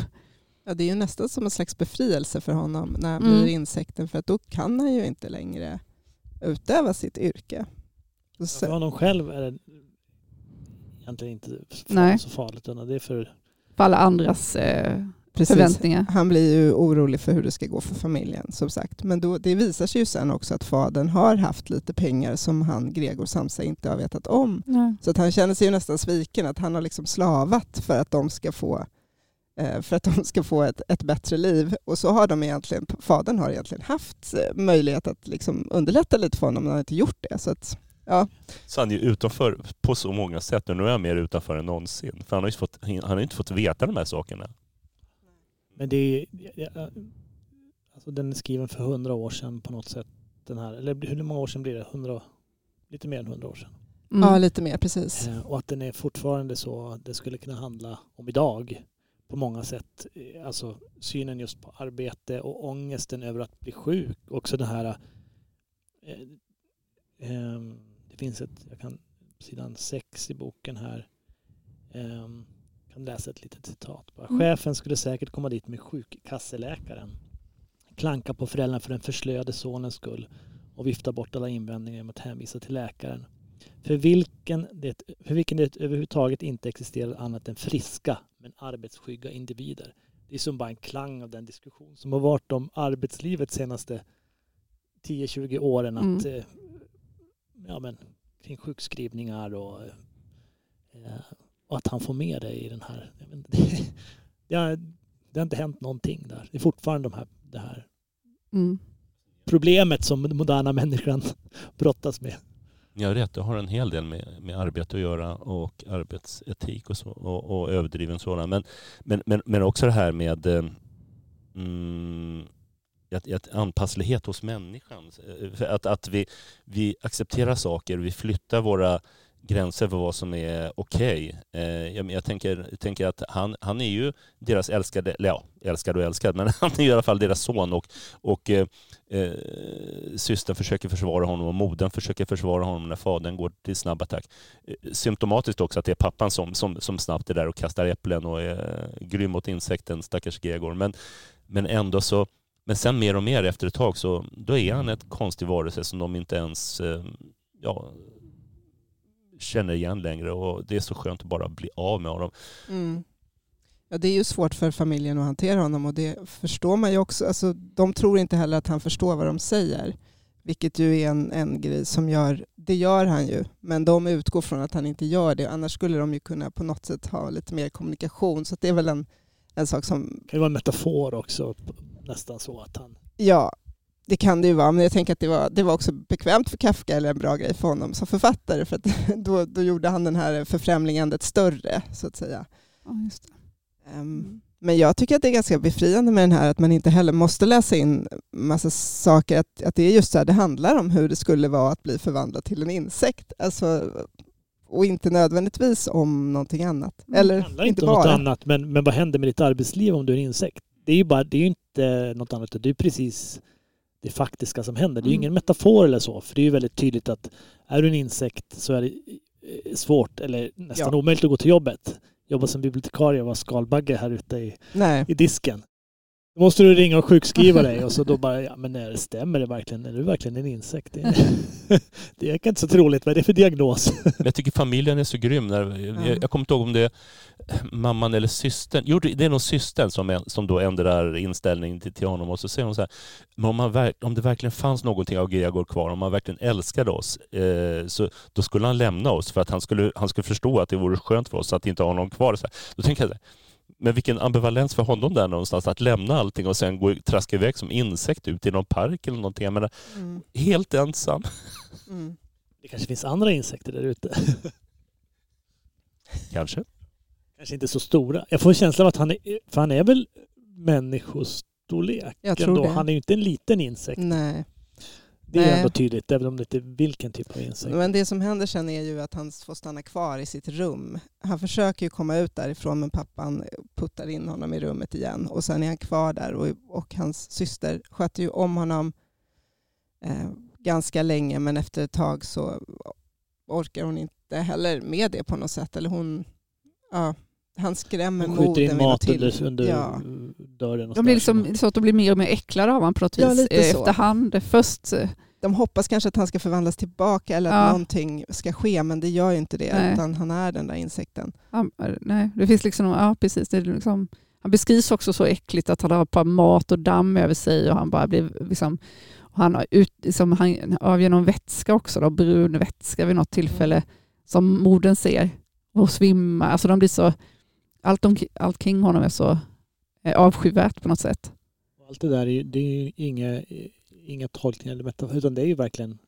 Ja, det är ju nästan som en slags befrielse för honom när han mm. blir insekten för att då kan han ju inte längre utöva sitt yrke. för honom själv är det egentligen inte Nej. så farligt. Det är för för alla andras eh, förväntningar. Han blir ju orolig för hur det ska gå för familjen som sagt. Men då, det visar sig ju sen också att fadern har haft lite pengar som han, Gregor Samsa, inte har vetat om. Nej. Så att han känner sig ju nästan sviken, att han har liksom slavat för att de ska få eh, för att de ska få ett, ett bättre liv. Och så har de egentligen, fadern har egentligen haft eh, möjlighet att liksom underlätta lite för honom, men han har inte gjort det. Så att, Ja. Så han är utanför på så många sätt och nu är han mer utanför än någonsin. För han har ju fått, han har inte fått veta de här sakerna. Men det är, alltså den är skriven för hundra år sedan på något sätt. Den här, eller hur många år sedan blir det? 100, lite mer än hundra år sedan. Mm. Ja, lite mer precis. Eh, och att den är fortfarande så, det skulle kunna handla om idag på många sätt. Eh, alltså synen just på arbete och ångesten över att bli sjuk. Också den här eh, eh, det finns ett, jag kan, sidan 6 i boken här, um, kan läsa ett litet citat. Bara. Mm. Chefen skulle säkert komma dit med sjukkasseläkaren. Klanka på föräldrarna för den förslöade sonens skull och vifta bort alla invändningar genom att hänvisa till läkaren. För vilken, det, för vilken det överhuvudtaget inte existerar annat än friska men arbetsskygga individer. Det är som bara en klang av den diskussion som har varit om arbetslivet senaste 10-20 åren. Att mm. Ja, men, kring sjukskrivningar och, eh, och att han får med det i den här. Inte, det, det, har, det har inte hänt någonting där. Det är fortfarande de här, det här mm. problemet som den moderna människan brottas med. Ja, rätt. Det har en hel del med, med arbete att göra och arbetsetik och, så, och, och överdriven sådan. Men, men, men, men också det här med eh, mm, att, att anpasslighet hos människan. Eh, att, att vi, vi accepterar saker, vi flyttar våra gränser för vad som är okej. Okay. Eh, jag, jag, tänker, tänker att han, han är ju deras älskade, eller ja, älskad och älskad, men han är i alla fall deras son och, och eh, eh, systern försöker försvara honom och modern försöker försvara honom när fadern går till snabb attack. Eh, symptomatiskt också att det är pappan som, som, som snabbt är där och kastar äpplen och är eh, grym mot insekten, stackars Gregor. Men, men ändå så, men sen mer och mer efter ett tag så då är han ett konstig varelse som de inte ens eh, ja, känner igen längre och det är så skönt att bara bli av med honom. Mm. Ja, det är ju svårt för familjen att hantera honom och det förstår man ju också. Alltså, de tror inte heller att han förstår vad de säger. Vilket ju är en, en grej som gör, det gör han ju, men de utgår från att han inte gör det. Annars skulle de ju kunna på något sätt ha lite mer kommunikation. Så det är väl en, en sak som... Det kan ju vara en metafor också, nästan så att han... Ja, det kan det ju vara, men jag tänker att det var, det var också bekvämt för Kafka, eller en bra grej för honom som författare, för att då, då gjorde han den här förfrämlingandet större, så att säga. Ja, um, men jag tycker att det är ganska befriande med den här att man inte heller måste läsa in massa saker, att, att det är just så här, det handlar om hur det skulle vara att bli förvandlad till en insekt. Alltså, och inte nödvändigtvis om någonting annat. Mm. Eller det handlar inte, om något annat, men, men vad händer med ditt arbetsliv om du är en insekt? Det är ju bara, det är inte något annat, det är precis det faktiska som händer. Det är ju mm. ingen metafor eller så, för det är ju väldigt tydligt att är du en insekt så är det eh, svårt eller nästan ja. omöjligt att gå till jobbet. Jobba som bibliotekarie och vara skalbagge här ute i, i disken. Då måste du ringa och sjukskriva dig och så då bara, ja men det stämmer det verkligen? Är du verkligen en insekt? Det, det är inte så troligt, vad är det för diagnos? jag tycker familjen är så grym. När, jag, jag kommer inte ihåg om det är mamman eller systern. Jo, det är nog systern som, som då ändrar inställning till, till honom och så säger hon så här, men om, man, om det verkligen fanns någonting av Gregor kvar, om han verkligen älskade oss, eh, så då skulle han lämna oss för att han skulle, han skulle förstå att det vore skönt för oss att inte ha någon kvar. Så här. Då tänker jag så här, men vilken ambivalens för honom där någonstans, att lämna allting och sen gå, traska iväg som insekt ut i någon park eller någonting. Jag menar, mm. helt ensam. Mm. Det kanske finns andra insekter där ute. Kanske. Kanske inte så stora. Jag får känslan av att han är, för han är väl människostorlek Jag tror ändå. Det. Han är ju inte en liten insekt. Nej. Det är Nej. ändå tydligt, även om det inte är vilken typ av insekt. Men det som händer sen är ju att han får stanna kvar i sitt rum. Han försöker ju komma ut därifrån men pappan puttar in honom i rummet igen och sen är han kvar där och, och hans syster sköter ju om honom eh, ganska länge men efter ett tag så orkar hon inte heller med det på något sätt. Eller hon, ja, han skrämmer modern. Hon skjuter in mat under, under ja. Dörren. de blir liksom, så att de blir mer och mer äcklade av honom på något vis ja, efterhand. Först eh, de hoppas kanske att han ska förvandlas tillbaka eller att ja. någonting ska ske, men det gör ju inte det, nej. utan han är den där insekten. Ja, nej, det finns liksom, ja precis. Det är liksom, han beskrivs också så äckligt att han har ett par mat och damm över sig och han bara blir liksom, han har ut, liksom, han avger någon vätska också, då, brun vätska vid något tillfälle mm. som modern ser och svimmar. Alltså de blir så, allt, om, allt kring honom är så eh, avskyvärt på något sätt. Allt det där är, det är inga, inga tolkningar eller metafor, utan det är ju verkligen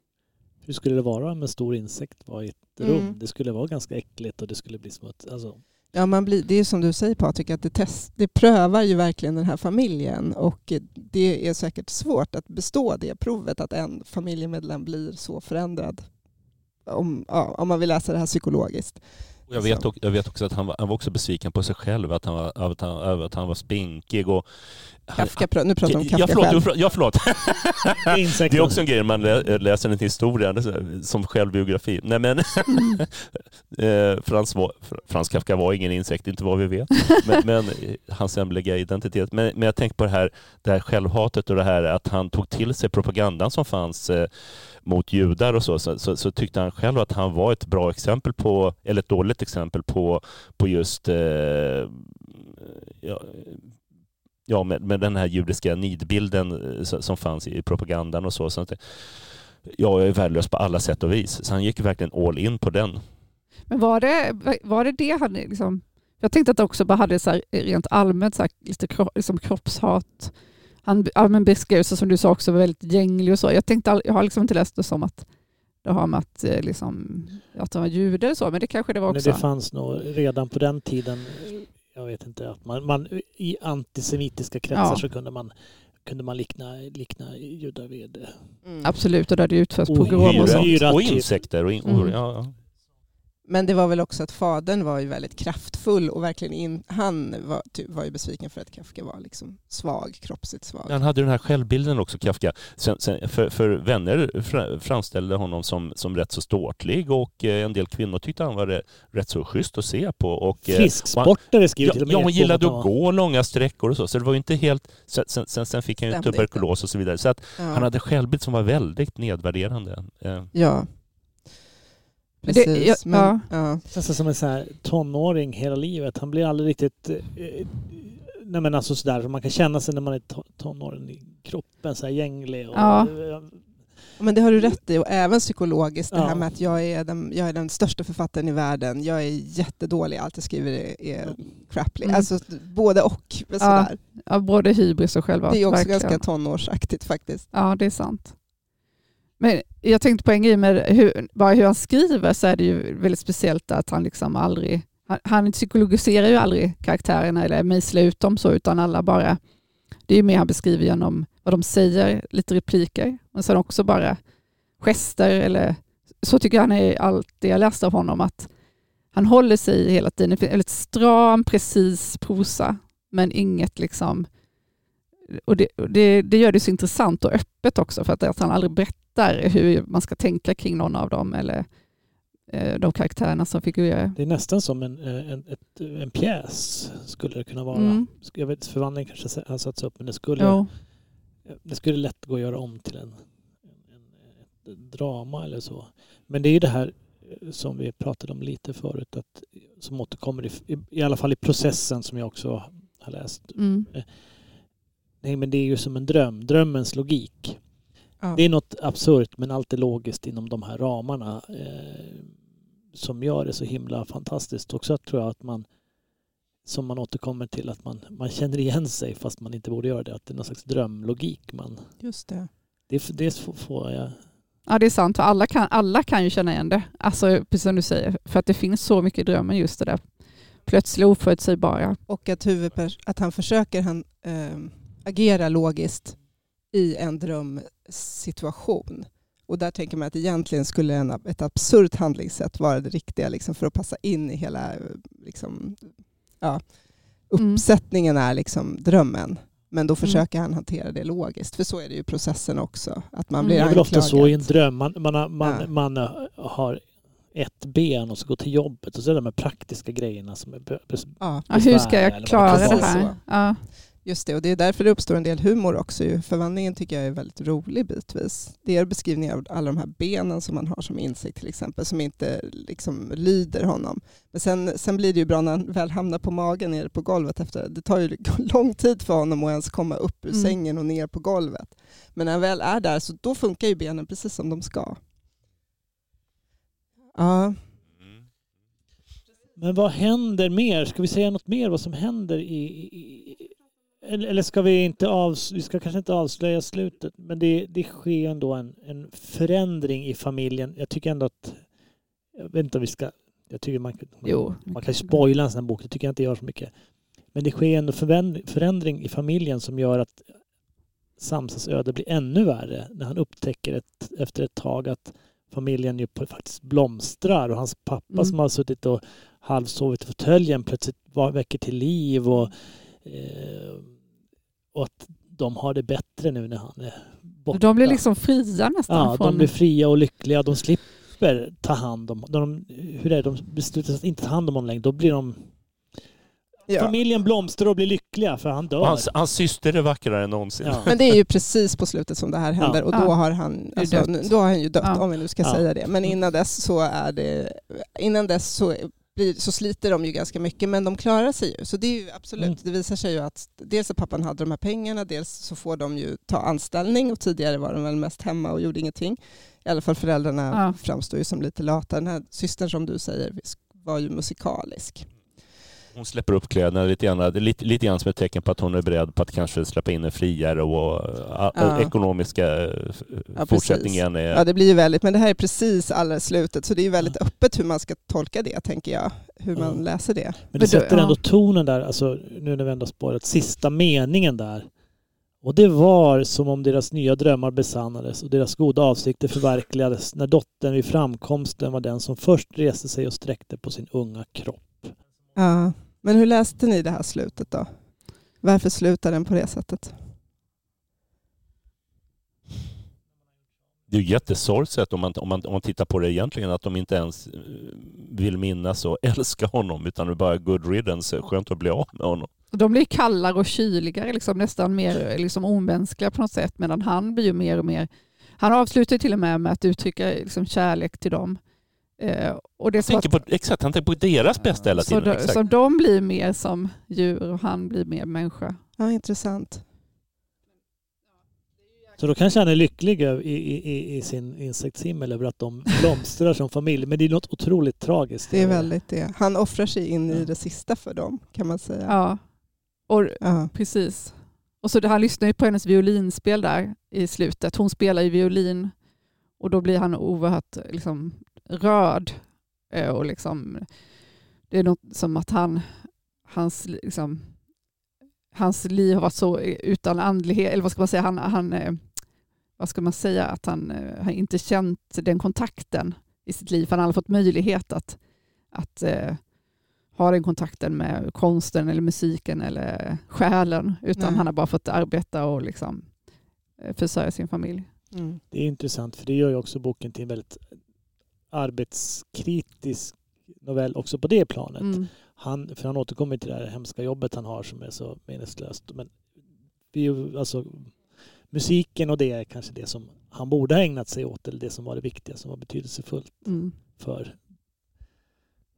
hur skulle det vara om en stor insekt var i ett mm. rum? Det skulle vara ganska äckligt och det skulle bli smutsigt. Alltså. Ja, man blir, det är som du säger Patrik, att det, test, det prövar ju verkligen den här familjen och det är säkert svårt att bestå det provet att en familjemedlem blir så förändrad om, ja, om man vill läsa det här psykologiskt. Jag vet, jag vet också att han var, han var också besviken på sig själv, att han var, att han, att han var spinkig. Och Kafka, nu pratar du om Kafka ja, förlåt, själv. Ja, förlåt. det är också en grej när man läser en historia som självbiografi. Nej, men eh, Frans, var, Frans Kafka var ingen insekt, inte vad vi vet. Men, men hans hemliga identitet. Men, men jag tänker på det här, det här självhatet och det här att han tog till sig propagandan som fanns eh, mot judar och så, så, så, så, tyckte han själv att han var ett bra exempel på, eller ett dåligt exempel på, på just eh, ja, ja, med, med den här judiska nidbilden eh, som fanns i propagandan och så. så att, ja, jag är värdelös på alla sätt och vis. Så han gick verkligen all in på den. Men var det var det, det han liksom... Jag tänkte att det också bara hade så här, rent allmänt så här, lite kro, liksom kroppshat. Han ja, beskrev sig som du sa också väldigt gänglig och så. Jag tänkte, jag har liksom inte läst det som att det har med att, eh, liksom, att han var jude eller så, men det kanske det var också. Men det fanns nog redan på den tiden, jag vet inte, att man, man i antisemitiska kretsar ja. så kunde man kunde man likna, likna judar vid... Mm. Absolut, och där det utförs pogromer och sånt. Och insekter. Och in, mm. ja. Men det var väl också att fadern var ju väldigt kraftfull och verkligen in, han var, typ, var ju besviken för att Kafka var liksom svag, kroppsligt svag. Han hade den här självbilden också, Kafka. Sen, sen, för, för, vänner framställde honom som, som rätt så ståtlig och eh, en del kvinnor tyckte han var rätt så schysst att se på. Och, eh, Frisksportare skriver till och med. Ja, hon gillade att gå långa sträckor och så, så det var ju inte helt... Sen, sen, sen fick han ju tuberkulos och så vidare. Så att ja. han hade självbild som var väldigt nedvärderande. Eh. Ja. Precis. Det, ja, men, ja. ja. Känns som en här tonåring hela livet. Han blir aldrig riktigt... Eh, nej men alltså sådär, man kan känna sig när man är tonåring i kroppen, så här gänglig. Och, ja. Men det har du rätt i och även psykologiskt det här med att jag är, den, jag är den största författaren i världen. Jag är jättedålig, allt jag skriver är, är crapply. Mm. Alltså både och. Sådär. Ja, både hybris och själva. Det är också verkligen. ganska tonårsaktigt faktiskt. Ja, det är sant. Men jag tänkte på en grej med hur, bara hur han skriver så är det ju väldigt speciellt att han liksom aldrig, han, han psykologiserar ju aldrig karaktärerna eller mejslar ut dem så utan alla bara, det är ju mer han beskriver genom vad de säger, lite repliker, men sen också bara gester eller så tycker jag han är allt det jag läst av honom att han håller sig hela tiden, det är väldigt stram, precis prosa men inget liksom och det, det, det, gör det så intressant och öppet också för att, att han aldrig berättar hur man ska tänka kring någon av dem eller eh, de karaktärerna som figurerar. Det är nästan som en, eh, en, ett, en pjäs skulle det kunna vara. Mm. Jag vet, förvandling kanske har satts upp men det skulle, jo. det skulle lätt gå att göra om till en, en, ett drama eller så. Men det är ju det här eh, som vi pratade om lite förut, att, som återkommer i, i alla fall i processen som jag också har läst. Mm nej men det är ju som en dröm, drömmens logik. Ja. Det är något absurt men allt är logiskt inom de här ramarna eh, som gör det så himla fantastiskt. Också tror jag att man, som man återkommer till, att man, man känner igen sig fast man inte borde göra det. Att det är någon slags drömlogik. Man, Just det. Det, det får jag... Ja, det är sant. Alla kan, alla kan ju känna igen det. Alltså, precis som du säger. För att det finns så mycket i drömmen, just det där plötsliga oförutsägbara. Och att, huvudpers- att han försöker han, eh, agera logiskt i en drömsituation. Och där tänker man att egentligen skulle en, ett absurt handlingssätt vara det riktiga liksom, för att passa in i hela liksom, ja, mm. uppsättningen är liksom drömmen. Men då mm. försöker mm. han hantera det logiskt. För så är det ju processen också. Att man blir mm. Det är väl ofta så i en dröm. Man, man, har, man, ja. man har ett ben och ska gå till jobbet och så är det de praktiska grejerna som är ja. Hur ska jag klara det här? Ja. Just det, och det är därför det uppstår en del humor också. Förvandlingen tycker jag är väldigt rolig bitvis. Det är beskrivningar av alla de här benen som man har som insikt till exempel, som inte liksom lyder honom. Men sen, sen blir det ju bra när han väl hamnar på magen nere på golvet. Efter, det tar ju lång tid för honom att ens komma upp ur mm. sängen och ner på golvet. Men när han väl är där så då funkar ju benen precis som de ska. Ja. Men vad händer mer? Ska vi säga något mer vad som händer i, i eller ska vi inte av, vi ska kanske inte avslöja slutet, men det, det sker ändå en, en förändring i familjen. Jag tycker ändå att, jag vet inte om vi ska, jag tycker man, man, man kan spoila en sån här bok, det tycker jag inte gör så mycket. Men det sker en förändring i familjen som gör att Samsas öde blir ännu värre när han upptäcker ett, efter ett tag att familjen ju faktiskt blomstrar och hans pappa mm. som har suttit och halvsovit i fåtöljen plötsligt väcker till liv och eh, och att de har det bättre nu när han är borta. De blir liksom fria nästan? Ja, från... de blir fria och lyckliga. De slipper ta hand om... De, hur är det? De beslutar att inte ta hand om honom längre. Då blir de... Ja. Familjen blomstrar och blir lyckliga för han dör. Hans, hans syster är vackrare än någonsin. Ja. Men det är ju precis på slutet som det här händer och då har han, alltså, då har han ju dött om vi nu ska säga det. Men innan dess så är det, innan dess så blir, så sliter de ju ganska mycket, men de klarar sig ju. Så det är ju absolut, mm. det visar sig ju att dels att pappan hade de här pengarna, dels så får de ju ta anställning och tidigare var de väl mest hemma och gjorde ingenting. I alla fall föräldrarna ja. framstår ju som lite lata. Den här systern som du säger var ju musikalisk. Hon släpper upp kläderna lite grann, lite, lite grann som ett tecken på att hon är beredd på att kanske släppa in en friare och ja. ekonomiska ja, fortsättningen. Är... Ja, det blir ju väldigt, men det här är precis allra slutet, så det är väldigt ja. öppet hur man ska tolka det, tänker jag. Hur man läser det. Men det sätter ändå tonen där, alltså, nu när vi ändå spårat, sista meningen där. Och det var som om deras nya drömmar besannades och deras goda avsikter förverkligades när dottern vid framkomsten var den som först reste sig och sträckte på sin unga kropp. Ja, men hur läste ni det här slutet då? Varför slutar den på det sättet? Det är ju jättesorgset om man, om, man, om man tittar på det egentligen, att de inte ens eh, vill minnas och älska honom, utan det är bara good riddance, skönt att bli av med honom. De blir kallare och kyligare, liksom, nästan mer liksom, omänskliga på något sätt, medan han blir ju mer och mer... Han avslutar till och med med att uttrycka liksom, kärlek till dem. Eh, och det han tänker att, på, exakt, han tänker på deras bästa hela tiden. Så, de, så de blir mer som djur och han blir mer människa. Ja, intressant. Så då kanske han är lycklig i, i, i sin insektshimmel över att de blomstrar som familj. Men det är något otroligt tragiskt. Det är väldigt det. Han offrar sig in i det sista för dem kan man säga. Ja, och, ja. precis. Och så han lyssnar ju på hennes violinspel där i slutet. Hon spelar ju violin och då blir han oerhört liksom, rörd. Eh, och liksom, det är något som att han, hans, liksom, hans liv har varit så utan andlighet, eller vad ska man säga, han, han, eh, vad ska man säga, att han har inte känt den kontakten i sitt liv. Han har aldrig fått möjlighet att, att eh, ha den kontakten med konsten eller musiken eller själen, utan Nej. han har bara fått arbeta och liksom försörja sin familj. Mm. Det är intressant, för det gör ju också boken till en väldigt arbetskritisk novell också på det planet. Mm. Han, för han återkommer till det här hemska jobbet han har som är så meningslöst. Men alltså, musiken och det är kanske det som han borde ha ägnat sig åt eller det som var det viktiga, som var betydelsefullt mm. för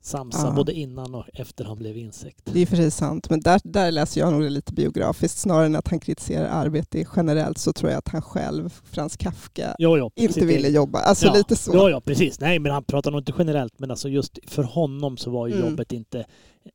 Samsa ja. både innan och efter han blev insekt. Det är precis sant, men där, där läser jag nog det lite biografiskt. Snarare än att han kritiserar arbete generellt så tror jag att han själv, Frans Kafka, jo, jo, inte ville jobba. Alltså ja, lite så. Ja, ja, precis. Nej, men han pratar nog inte generellt, men alltså just för honom så var ju mm. jobbet inte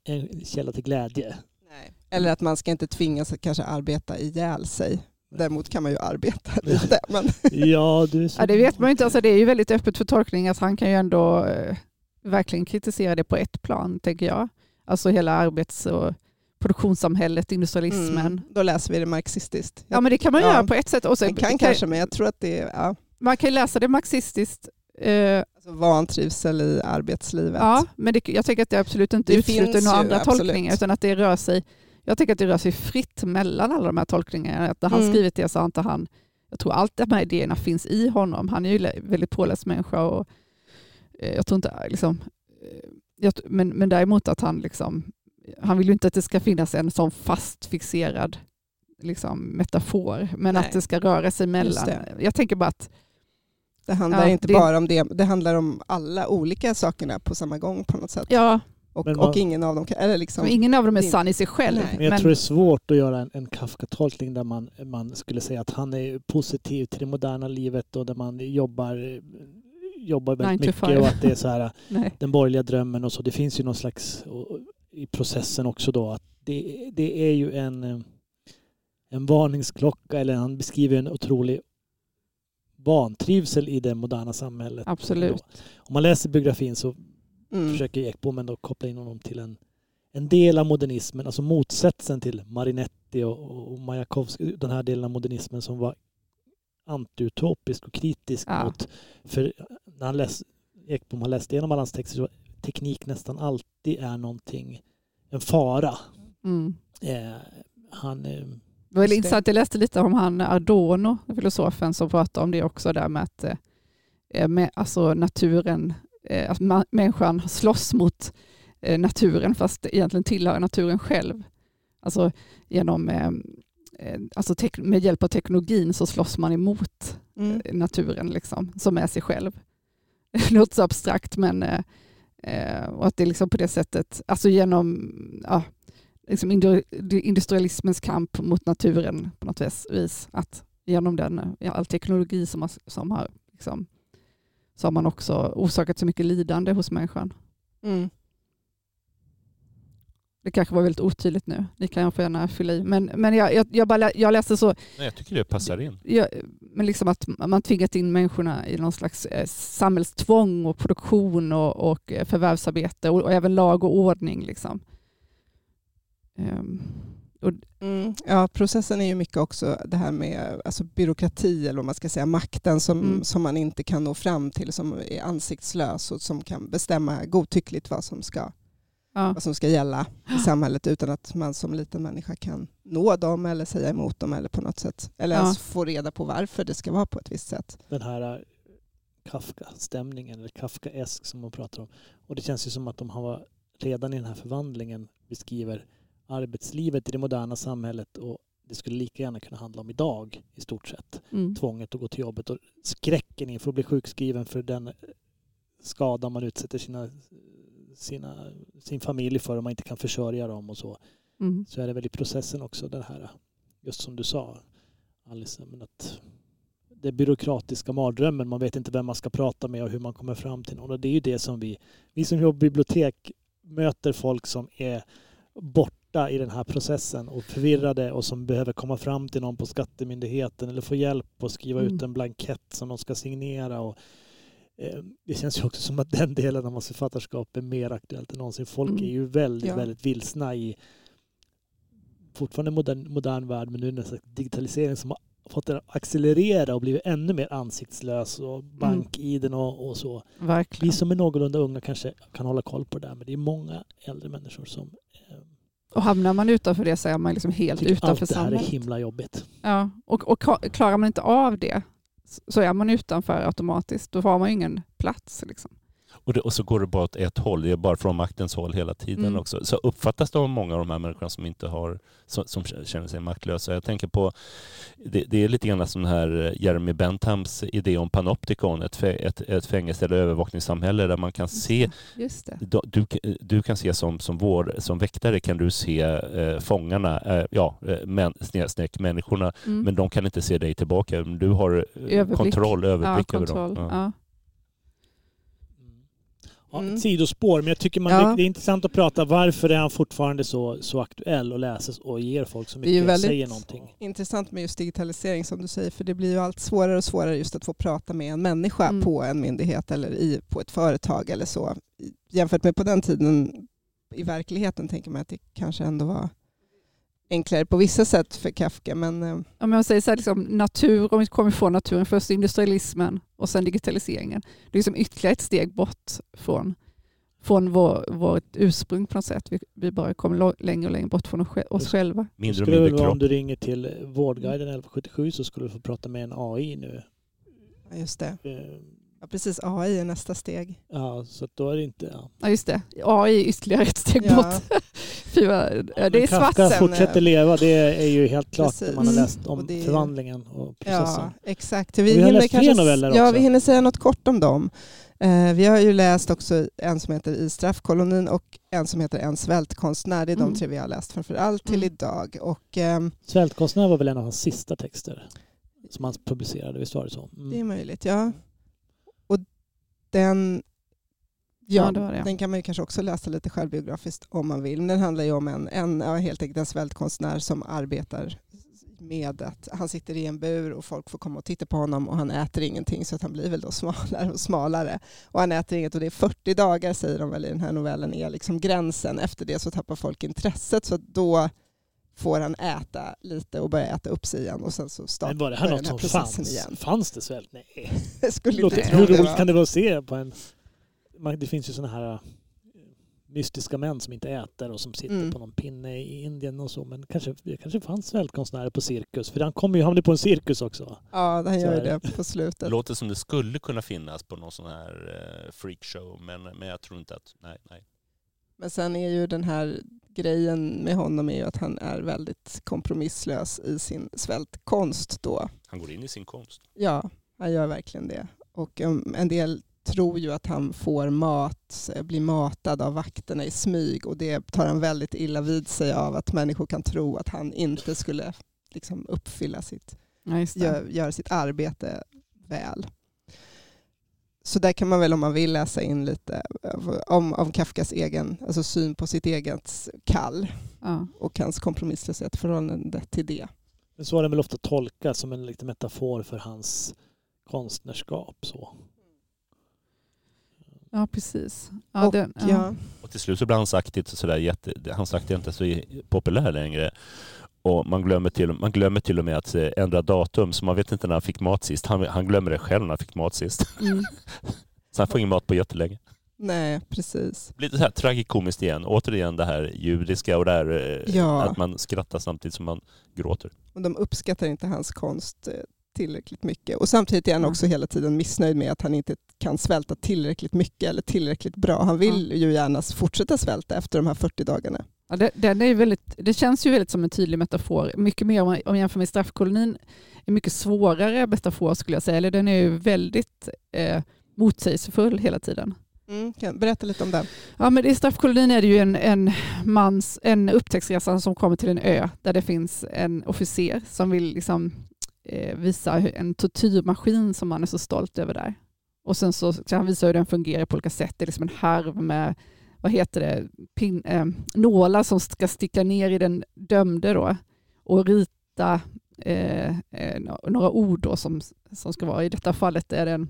en källa till glädje. Nej. Eller att man ska inte tvingas att kanske arbeta ihjäl sig. Däremot kan man ju arbeta lite. Men... ja, du ja, det vet man ju inte. Alltså, det är ju väldigt öppet för tolkning. Att han kan ju ändå eh, verkligen kritisera det på ett plan, tänker jag. Alltså hela arbets och produktionssamhället, industrialismen. Mm, då läser vi det marxistiskt. Ja, men det kan man ja. göra på ett sätt. Och så, man kan, kan kanske, men jag tror att det är... Ja. Man kan läsa det marxistiskt. Eh, alltså vantrivsel i arbetslivet. Ja, men det, jag tänker att det absolut inte utesluter några andra absolut. tolkningar, utan att det rör sig jag tänker att det rör sig fritt mellan alla de här tolkningarna. Att när han mm. skrivit det så har inte han, jag tror allt de här idéerna finns i honom. Han är ju väldigt påläst människa och jag tror inte liksom, eh, jag, men, men däremot att han liksom, han vill ju inte att det ska finnas en sån fast fixerad liksom, metafor, men Nej. att det ska röra sig mellan. Jag tänker bara att det handlar ja, inte det, bara om det, det handlar om alla olika sakerna på samma gång på något sätt. Ja. Och, man, och ingen av dem eller liksom, ingen av dem är sann i sig själv. Men jag men, tror det är svårt att göra en, en Kafka-tolkning där man, man skulle säga att han är positiv till det moderna livet och där man jobbar jobbar väldigt mycket och att det är så här den borgerliga drömmen och så. Det finns ju någon slags i processen också då att det, det är ju en, eh, en varningsklocka eller han beskriver en otrolig vantrivsel i det moderna samhället. Absolut. Om man läser biografin så mm. försöker Ekbom ändå koppla in honom till en, en del av modernismen, alltså motsatsen till Marinetti och, och Majakovskij, den här delen av modernismen som var antiutopisk och kritisk ja. mot... För när han läs, Ekbom har läst igenom alla hans texter så teknik nästan alltid är någonting, en fara. Mm. Eh, han... Eh, det var intressant, jag läste lite om han Adorno, filosofen, som pratade om det också där med att eh, med, alltså naturen, eh, att människan slåss mot eh, naturen fast egentligen tillhör naturen själv. Alltså genom eh, Eh, alltså med hjälp av teknologin så slåss man emot mm. Eh, naturen liksom, som är sig själv. Det låter så abstrakt men eh, och att det liksom på det sättet, alltså genom ja, liksom industrialismens kamp mot naturen på något vis, att genom den, all teknologi som har, som har, liksom, så har man också orsakat så mycket lidande hos människan. Mm. Det kanske var väldigt otydligt nu. Ni kan få gärna fylla i. Men, men jag, jag, jag, bara, jag läste så... Nej, jag tycker det passar in. Jag, men liksom att man tvingat in människorna i någon slags eh, samhällstvång och produktion och, och förvärvsarbete och, och, även lag och ordning. Liksom. Um, och, mm, ja, processen är ju mycket också det här med alltså, byråkrati eller vad man ska säga, makten som, mm. som man inte kan nå fram till, som är ansiktslös och som kan bestämma godtyckligt vad som ska, ja. vad som ska gälla i samhället utan att man som liten människa kan nå dem eller säga emot dem eller på något sätt. Eller ja. ens få reda på varför det ska vara på ett visst sätt. Den här äh, Kafka-stämningen, eller Kafka-esk som man pratar om. Och det känns ju som att de har redan i den här förvandlingen beskriver arbetslivet i det moderna samhället och det skulle lika gärna kunna handla om idag i stort sett. Mm. Tvånget att gå till jobbet och skräcken inför att bli sjukskriven för den eh, skada man utsätter sina, sina, sin familj för om man inte kan försörja dem och så. Mm. Så är det väl i processen också det här, just som du sa Alice, men att det byråkratiska mardrömmen, man vet inte vem man ska prata med och hur man kommer fram till någon. Och det är ju det som vi, vi som jobbar på bibliotek möter folk som är borta i den här processen och förvirrade och som behöver komma fram till någon på skattemyndigheten eller få hjälp att skriva mm. ut en blankett som de ska signera. Och, det känns ju också som att den delen av hans författarskap är mer aktuellt än någonsin. Folk mm. är ju väldigt, ja. väldigt vilsna i fortfarande modern, modern värld men nu är det digitalisering som har fått den att accelerera och blivit ännu mer ansiktslös och mm. bank-iden och, och, så. Verkligen. Vi som är någorlunda unga kanske kan hålla koll på det där men det är många äldre människor som och hamnar man utanför det så är man liksom helt utanför samhället. Allt det här är himla jobbigt. Ja, och, och klarar man inte av det så är man utanför automatiskt. Då har man ingen plats. Liksom. Och, det, och, så går det bara åt ett håll, det är bara från maktens håll hela tiden mm. också. Så uppfattas det av många av de här människorna som inte har, som, som känner sig maktlösa. Jag tänker på, det, det är lite grann som här eh, Jeremy Benthams idé om panoptikon, ett, ett, ett fängelse eller övervakningssamhälle där man kan se, Du, du kan se som, som, vår, som väktare kan du se eh, fångarna, eh, ja, eh, män, snedstreck människorna, mm. men de kan inte se dig tillbaka. Du har eh, överblick. kontroll, överblick ja, över dem. Ja. Ja, mm. Ett sidospår, men jag tycker man, ja. det är intressant att prata varför är han fortfarande så, så aktuell och läses och ger folk så mycket, det är säger någonting. intressant med just digitalisering som du säger, för det blir ju allt svårare och svårare just att få prata med en människa mm. på en myndighet eller i, på ett företag eller så. Jämfört med på den tiden i verkligheten tänker man att det kanske ändå var enklare på vissa sätt för Kafka. Men, eh, Om man säger så här, liksom, natur, om vi kommer ifrån naturen, först industrialismen och sen digitaliseringen. Det är liksom ytterligare ett steg bort från, från vår, vårt ursprung på något sätt. Vi, vi bara kommer längre och längre bort från oss själva. Mindre och mindre kropp. Om du ringer till Vårdguiden 1177 så skulle du få prata med en AI nu. Ja, just det. Eh, Ja, precis. AI är nästa steg. Ja, så då är det inte... Ja, ja just det. AI är ytterligare ett steg ja. bort. Fy vad, det är svart sen. fortsätter leva, det är ju helt klart precis. när man har läst om det... förvandlingen och processen. Ja, exakt. Vi, vi har läst fler noveller också. Ja, vi hinner säga något kort om dem. Eh, vi har ju läst också en som heter I straffkolonin och en som heter En svältkonstnär. Det är mm. de tre vi har läst framför allt till mm. idag. Och, eh, Svältkonstnär var väl en av hans sista texter som han publicerade, visst var det så? Mm. Det är möjligt, ja den, ja, ja den kan man ju kanske också läsa lite självbiografiskt om man vill. Den handlar ju om en, en helt enkelt en svältkonstnär som arbetar med att han sitter i en bur och folk får komma och titta på honom och han äter ingenting så att han blir väl då smalare och smalare. Och han äter inget och det är 40 dagar säger de väl i den här novellen är liksom gränsen. Efter det så tappar folk intresset så då får han äta lite och börja äta upp sig igen och sen så startar var det här något som fanns? igen. Fanns det svält? Nej. Skulle inte hur roligt kan det vara att se på en... Det finns ju sådana här eh, mystiska män som inte äter och som sitter mm. på någon pinne i Indien och så. Men kanske, det kanske fanns svältkonstnärer på cirkus. För han kommer ju hamna på en cirkus också. Ja, han gör ju det på slutet. Det låter som det skulle kunna finnas på någon sån här eh, freakshow. Men, men jag tror inte att... Nej, nej. Men sen är ju den här grejen med honom är ju att han är väldigt kompromisslös i sin svältkonst då. Han går in i sin konst. Ja, han gör verkligen det. Och um, en del tror ju att han får mat, blir matad av vakterna i smyg och det tar han väldigt illa vid sig av att människor kan tro att han inte skulle liksom uppfylla sitt, ja, gör, gör sitt arbete väl. så där kan man väl om man vill läsa in lite om, om Kafkas egen alltså syn på sitt eget kall ja. och hans kompromisslöshet förhållande till det. Men så har den väl ofta tolkats som en lite metafor för hans konstnärskap. Så. Ja, precis. Ja, och, den, ja. och till slut så blir hans akt sådär jätte, hans akt är inte så populär längre. Och man glömmer, till, man glömmer till och med att eh, ändra datum, så man vet inte när han fick mat sist. Han, han glömmer det själv när han fick mat sist. Mm. så han får ingen mat på jättelänge. Nej, precis. Lite så här tragikomiskt igen. Återigen det här judiska och det här eh, ja. att man skrattar samtidigt som man gråter. Och de uppskattar inte hans konst eh, tillräckligt mycket. Och samtidigt är han också hela tiden missnöjd med att han inte kan svälta tillräckligt mycket eller tillräckligt bra. Han vill ju gärna fortsätta svälta efter de här 40 dagarna. Ja, det, den är väldigt, det känns ju väldigt som en tydlig metafor. Mycket mer om man, om man jämför med straffkolonin. En mycket svårare metafor skulle jag säga. Eller den är ju väldigt eh, motsägelsefull hela tiden. Mm, berätta lite om den. Ja, men I straffkolonin är det ju en, en, mans, en upptäcktsresa som kommer till en ö där det finns en officer som vill liksom, eh, visa en tortyrmaskin som han är så stolt över där. Och sen så så han visa hur den fungerar på olika sätt. Det är liksom en harv med vad heter det, pin, eh, nålar som ska sticka ner i den dömde då, och rita eh, eh, några ord då som, som ska vara. I detta fallet är det en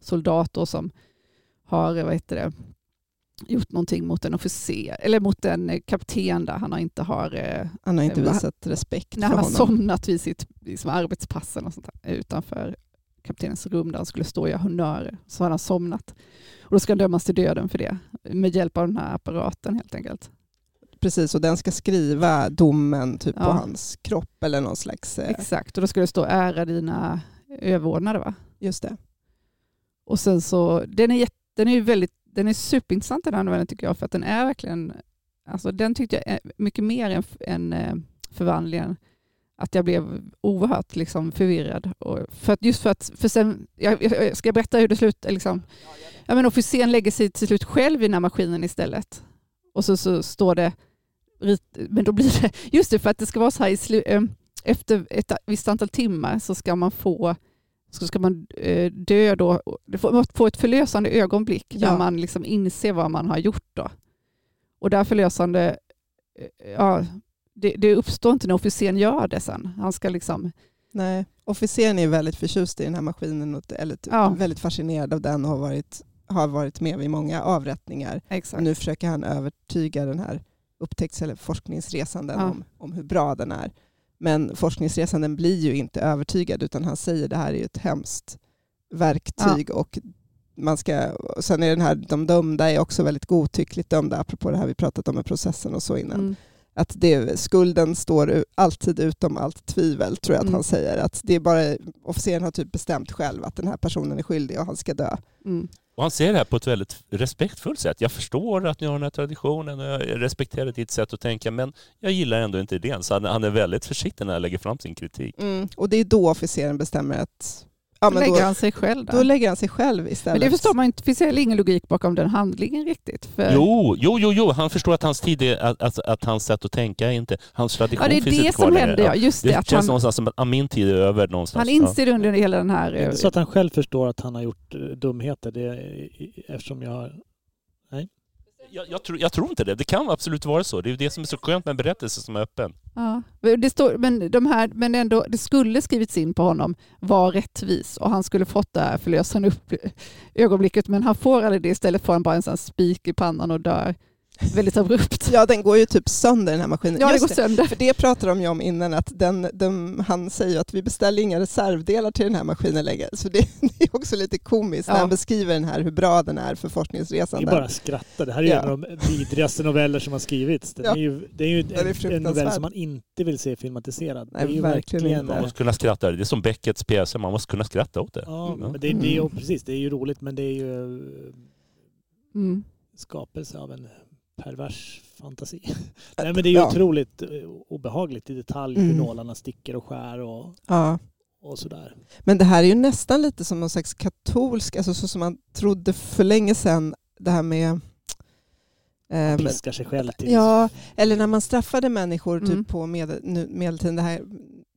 soldat då som har vad heter det, gjort någonting mot en officer, eller mot en kapten där han inte har... Eh, han har inte visat respekt när för han har somnat vid sitt liksom, arbetspass eller sånt där, utanför kaptenens rum där han skulle stå och göra honnörer. Så har han somnat. Och då ska han dömas till döden för det med hjälp av den här apparaten helt enkelt. Precis, och den ska skriva domen typ ja. på hans kropp eller någon slags... Eh... Exakt, och då ska det stå ära dina överordnade va? Just det. Och sen så, den är, jätte, den är, väldigt, den är superintressant den här novellen tycker jag, för att den är verkligen, alltså den tyckte jag är mycket mer än, än eh, förvandlingen att jag blev oerhört liksom, förvirrad. Och för att, just för att, för sen, jag, jag ska berätta hur det slutar. Eh, liksom. Ja, men officeren lägger sig till slut själv i den här maskinen istället. Och så, så står det, men då blir det, just det för att det ska vara så här i slu, eh, efter ett visst antal timmar så ska man få så ska man eh, dö då, få ett förlösande ögonblick ja. där man liksom inser vad man har gjort. Då. Och det här förlösande, eh, ja, det, det uppstår inte när officeren gör det sen. Han ska liksom... Nej, officeren är väldigt förtjust i den här maskinen, eller typ ja. väldigt fascinerad av den och har varit, har varit med vid många avrättningar. Exakt. Och nu försöker han övertyga den här upptäckts eller forskningsresanden ja. om, om hur bra den är. Men forskningsresanden blir ju inte övertygad utan han säger det här är ett hemskt verktyg ja. och man ska, sen är den här, de dömda är också väldigt godtyckligt dömda, apropå det här vi pratat om med processen och så innan. Mm att det, skulden står alltid utom allt tvivel, tror jag att mm. han säger. Att det är bara, officeren har typ bestämt själv att den här personen är skyldig och han ska dö. Mm. Och han säger det här på ett väldigt respektfullt sätt. Jag förstår att ni har den här traditionen och jag respekterar ditt sätt att tänka men jag gillar ändå inte idén. Så han är väldigt försiktig när han lägger fram sin kritik. Mm. Och det är då officeren bestämmer att Ja, men lägger då, han sig själv där. Då lägger han sig själv istället. Men det förstår man inte, det finns heller ingen logik bakom den handlingen riktigt. För... Jo, jo, jo, jo, han förstår att hans tid är, att, att, att hans sätt att tänka är inte, hans tradition ja, det är finns det inte kvar som händer, ja. Just det, det att känns han, någonstans som att min tid är över någonstans. Han inser ja. under hela den här... Det är inte så att han själv förstår att han har gjort dumheter, det, eftersom jag har jag, jag, tror, jag tror inte det. Det kan absolut vara så. Det är det som är så skönt med en berättelse som är öppen. Ja, det står, men, de här, men ändå, det skulle skrivits in på honom var rättvis och han skulle fått det här förlösande upp ögonblicket men han får aldrig det. Istället får han bara en sån spik i pannan och dör väldigt abrupt. Ja, den går ju typ sönder den här maskinen. Ja, det går sönder. För det pratade de ju om innan, att den, den, han säger att vi beställer inga reservdelar till den här maskinen längre. Så det, det är också lite komiskt ja. när han beskriver den här, hur bra den är för forskningsresan. Det är bara skratta. Det här är ju ja. en av de vidrigaste noveller som har skrivits. Den ja. är ju, det är ju en, en novell som man inte vill se filmatiserad. Nej, det är ju verkligen, verkligen Man måste kunna skratta. Det är som Beckets pjäser, man måste kunna skratta åt det. Ja, mm. men det, det är ju, precis. Det är ju roligt men det är ju mm. skapelse av en pervers fantasi. Nej, men det är ju ja. otroligt eh, obehagligt i detalj hur mm. nålarna sticker och skär och, ja. och sådär. Men det här är ju nästan lite som någon slags katolsk, alltså så som man trodde för länge sedan, det här med man piskar sig själv till. Ja, eller när man straffade människor typ mm. på med, medeltiden, det här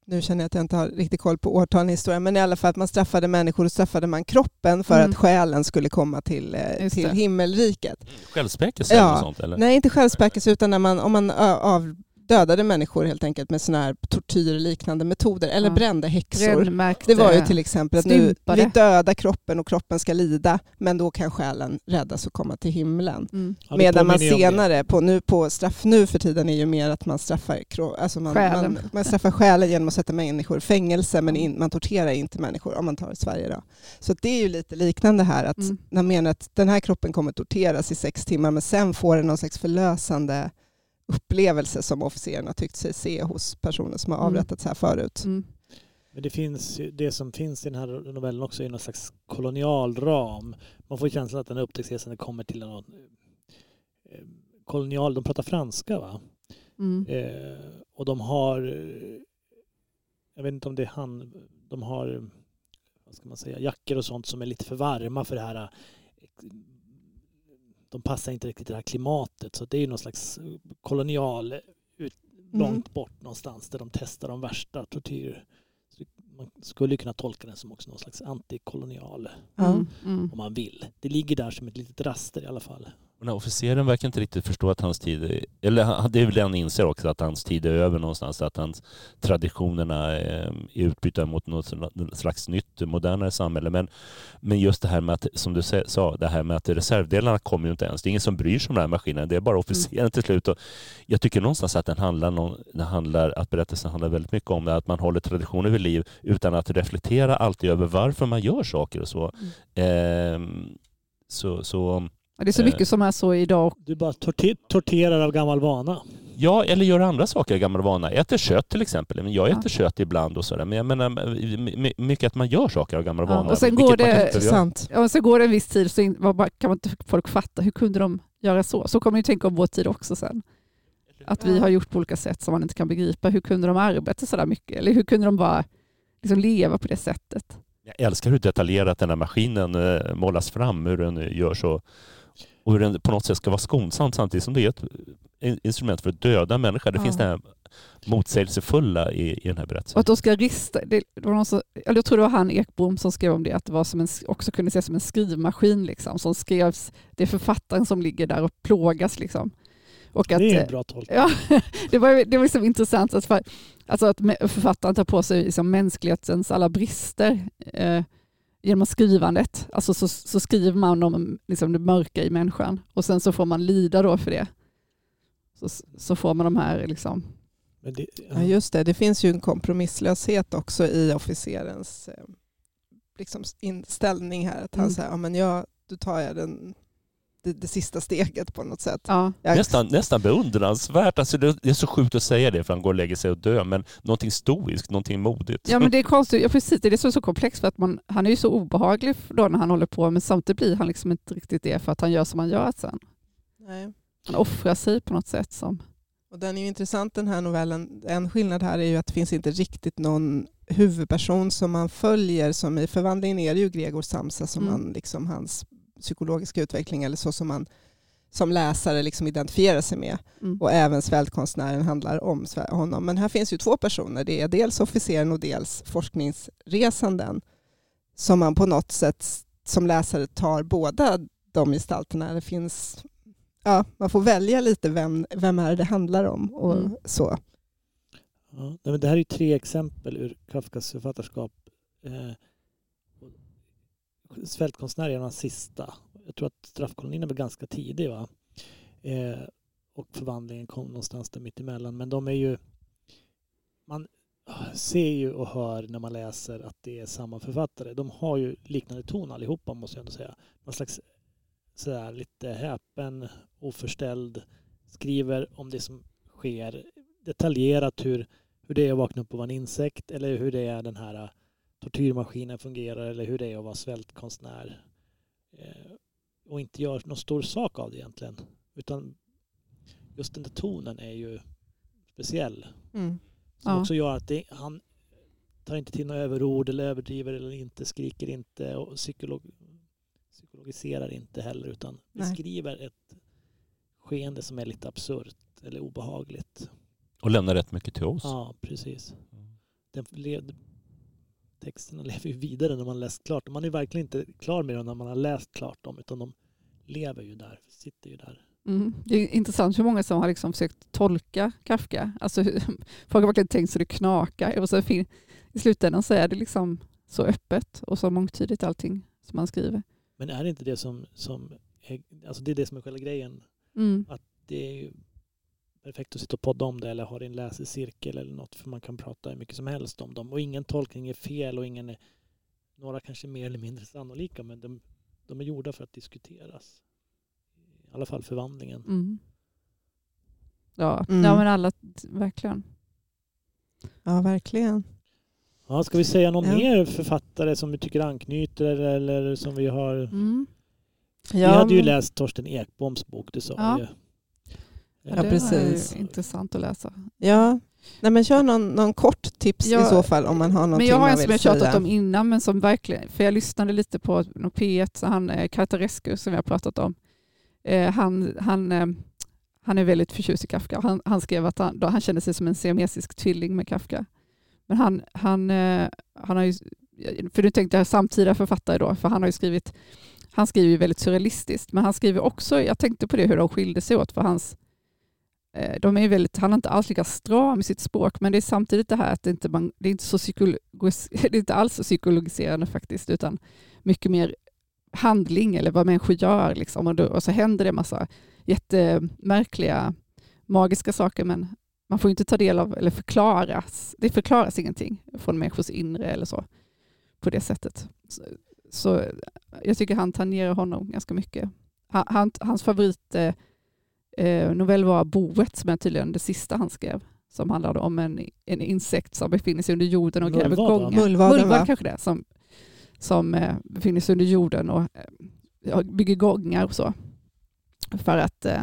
nu känner jag att jag inte har riktigt koll på årtalen i historien, men i alla fall att man straffade människor och straffade man kroppen för mm. att själen skulle komma till, eh, till himmelriket. Mm. Självspäkelse ja. eller sånt? Eller? Nej, inte självspäkelse, utan när man, om man av, dödade människor helt enkelt med såna här tortyrliknande metoder eller ja. brände häxor. Det var ju till exempel att nu, vi dödar kroppen och kroppen ska lida men då kan själen räddas och komma till himlen. Mm. Ja, Medan man senare, på, nu på straff nu för tiden är ju mer att man straffar, alltså man, man, man straffar själen genom att sätta människor i fängelse men in, man torterar inte människor om man tar Sverige då. Så det är ju lite liknande här att mm. man menar att den här kroppen kommer torteras i sex timmar men sen får den någon slags förlösande upplevelse som officerarna tyckt sig se hos personer som har mm. avrättats här förut. Mm. Men det, finns, det som finns i den här novellen också är någon slags kolonialram. Man får känslan att den upptäcktsresan kommer till en eh, kolonial, de pratar franska va? Mm. Eh, och de har, jag vet inte om det är han, de har, vad ska man säga, jackor och sånt som är lite för varma för det här de passar inte riktigt i det här klimatet. Så det är ju någon slags kolonial ut, mm. långt bort någonstans där de testar de värsta tortyr. man skulle kunna tolka den som också någon slags antikolonial. Mm. Mm. Om man vill. Det ligger där som ett litet raster i alla fall. Den här officeren verkar inte riktigt förstå att hans tid, eller det är väl det han inser också, att hans tid är över någonstans, att hans traditionerna är utbytta mot något slags nytt, modernare samhälle. Men, men just det här med att, som du sa, det här med att reservdelarna kommer ju inte ens. Det är ingen som bryr sig om den här maskinen, det är bara officeren mm. till slut. Och jag tycker någonstans att den handlar, den handlar, att berättelsen handlar väldigt mycket om det, att man håller traditioner vid liv utan att reflektera alltid över varför man gör saker och så. Mm. Eh, så, så det är så mycket som är så idag. Du bara torter torterar av gammal vana. Ja, eller gör andra saker av gammal vana. Äter kött till exempel. Jag äter ja. kött ibland och sådär. Men jag menar mycket att man gör saker av gammal ja, vana. Och sen går, det, sant. Ja, och sen går det en viss tid så kan man inte folk fatta. Hur kunde de göra så? Så kommer ju tänka om vår tid också sen. Att vi har gjort på olika sätt som man inte kan begripa. Hur kunde de arbeta så där mycket? Eller hur kunde de bara liksom leva på det sättet? Jag älskar hur detaljerat den här maskinen eh, målas fram, hur den gör så och hur den på något sätt ska vara skonsamt samtidigt som det är ett instrument för att döda människor. Det ja. finns det här motsägelsefulla i, i den här berättelsen. Och att de ska rista, det, det var någon som, jag tror det var han Ekbom som skrev om det, att det var som en, också kunde ses som en skrivmaskin liksom, som skrevs, det är författaren som ligger där och plågas. Liksom. Och att, det är en bra tolkning. Ja, det var, det var liksom intressant att, för, alltså att författaren tar på sig liksom mänsklighetens alla brister. Eh, genom skrivandet. Alltså så, så skriver man om liksom det mörka i människan och sen så får man lida då för det. Så, så får man de här liksom... Det, ja. ja. just det, det finns ju en kompromisslöshet också i officerens eh, liksom inställning här. Att han mm. säger, ja men jag, då tar jag den det, det, sista steget på något sätt. Ja. Nästan, nästan beundransvärt. Alltså det, det, är så sjukt att säga det för han går och lägger sig och dör, men någonting stoiskt, någonting modigt. Ja men det är konstigt, ja, precis, det är så, så komplext för att man, han är ju så obehaglig då när han håller på, men samtidigt blir han liksom inte riktigt det för att han gör som han gör sen. Nej. Han offrar sig på något sätt. som... Och den är ju intressant den här novellen. En skillnad här är ju att det finns inte riktigt någon huvudperson som man följer. Som I förvandlingen är det ju Gregor Samsa som mm. man, liksom hans psykologiska utveckling eller så som man som läsare liksom identifierar sig med. Mm. Och även Svältkonstnären handlar om honom. Men här finns ju två personer. Det är dels officeren och dels forskningsresanden. Som man på något sätt som läsare tar båda de gestalterna. Det finns, ja, man får välja lite vem, vem är det handlar om och mm. så. Ja, det här är tre exempel ur Kafkas författarskap. Eh, Svältkonstnär är sista. Jag tror att straffkolonin blev ganska tidig va? Eh, och förvandlingen kom någonstans där mittemellan. Men de är ju... Man ser ju och hör när man läser att det är samma författare. De har ju liknande ton allihopa måste jag ändå säga. Någon slags sådär lite häpen, oförställd, skriver om det som sker detaljerat hur, hur det är att vakna upp och vara en insekt eller hur det är den här tortyrmaskinen fungerar eller hur det är att vara svältkonstnär. Eh, och inte gör någon stor sak av det egentligen. Utan just den där tonen är ju speciell. Mm. Som ja. också gör att det, han tar inte till några överord eller överdriver eller inte, skriker inte och psykolog, psykologiserar inte heller utan Nej. beskriver ett skeende som är lite absurt eller obehagligt. Och lämnar rätt mycket till oss. Ja, precis den, texterna lever ju vidare när man läst klart. Man är verkligen inte klar med dem när man har läst klart dem utan de lever ju där, sitter ju där. Mm. Det är intressant hur många som har liksom försökt tolka Kafka. Alltså, folk har verkligen tänkt så det knakar. Och så I slutändan så är det liksom så öppet och så mångtydigt allting som man skriver. Men är det inte det som, som är, alltså det är det som är själva grejen? Mm. Att det är perfekt att sitta och podda om det eller ha en läsecirkel eller något för man kan prata hur mycket som helst om dem och ingen tolkning är fel och ingen är, några kanske mer eller mindre sannolika men de, de är gjorda för att diskuteras. I alla fall förvandlingen. Mm. Ja, mm. ja, men alla, verkligen. Ja, verkligen. Ja, ska vi säga någon ja. mer författare som vi tycker anknyter eller som vi har? Mm. Ja, vi hade ju men... läst Torsten Ekboms bok, det sa ja. ju. Ja, det precis. var intressant att läsa. Ja, Nej, men kör någon, någon kort tips ja, i så fall om man har någonting men Jag har en som jag tjatat om innan, men som verkligen, för jag lyssnade lite på P1, så han eh, Kartarescu som vi har pratat om. Eh, han, han, eh, han är väldigt förtjust i Kafka. Han, han skrev att han, då, han kände sig som en siamesisk tvilling med Kafka. Men han, han, eh, han har ju, för nu tänkte jag samtida författare då, för han har ju skrivit, han skriver ju väldigt surrealistiskt, men han skriver också, jag tänkte på det hur de skilde sig åt, för hans Eh, de är väldigt, han är inte alls lika stram i sitt språk, men det är samtidigt det här att det inte, man, det är inte, så det är inte alls så psykologiserande faktiskt, utan mycket mer handling eller vad människor gör. Liksom. Och, då, och så händer det en massa jättemärkliga, magiska saker, men man får inte ta del av eller förklaras. Det förklaras ingenting från människors inre eller så på det sättet. Så, så jag tycker han tangerar honom ganska mycket. Han, hans favorit eh, eh, novell var Boet som är tydligen det sista han skrev som handlade om en, en insekt som befinner sig under jorden och gräver gångar. Mullvad kanske det, som, som eh, befinner sig under jorden och eh, bygger gångar och så. För att eh,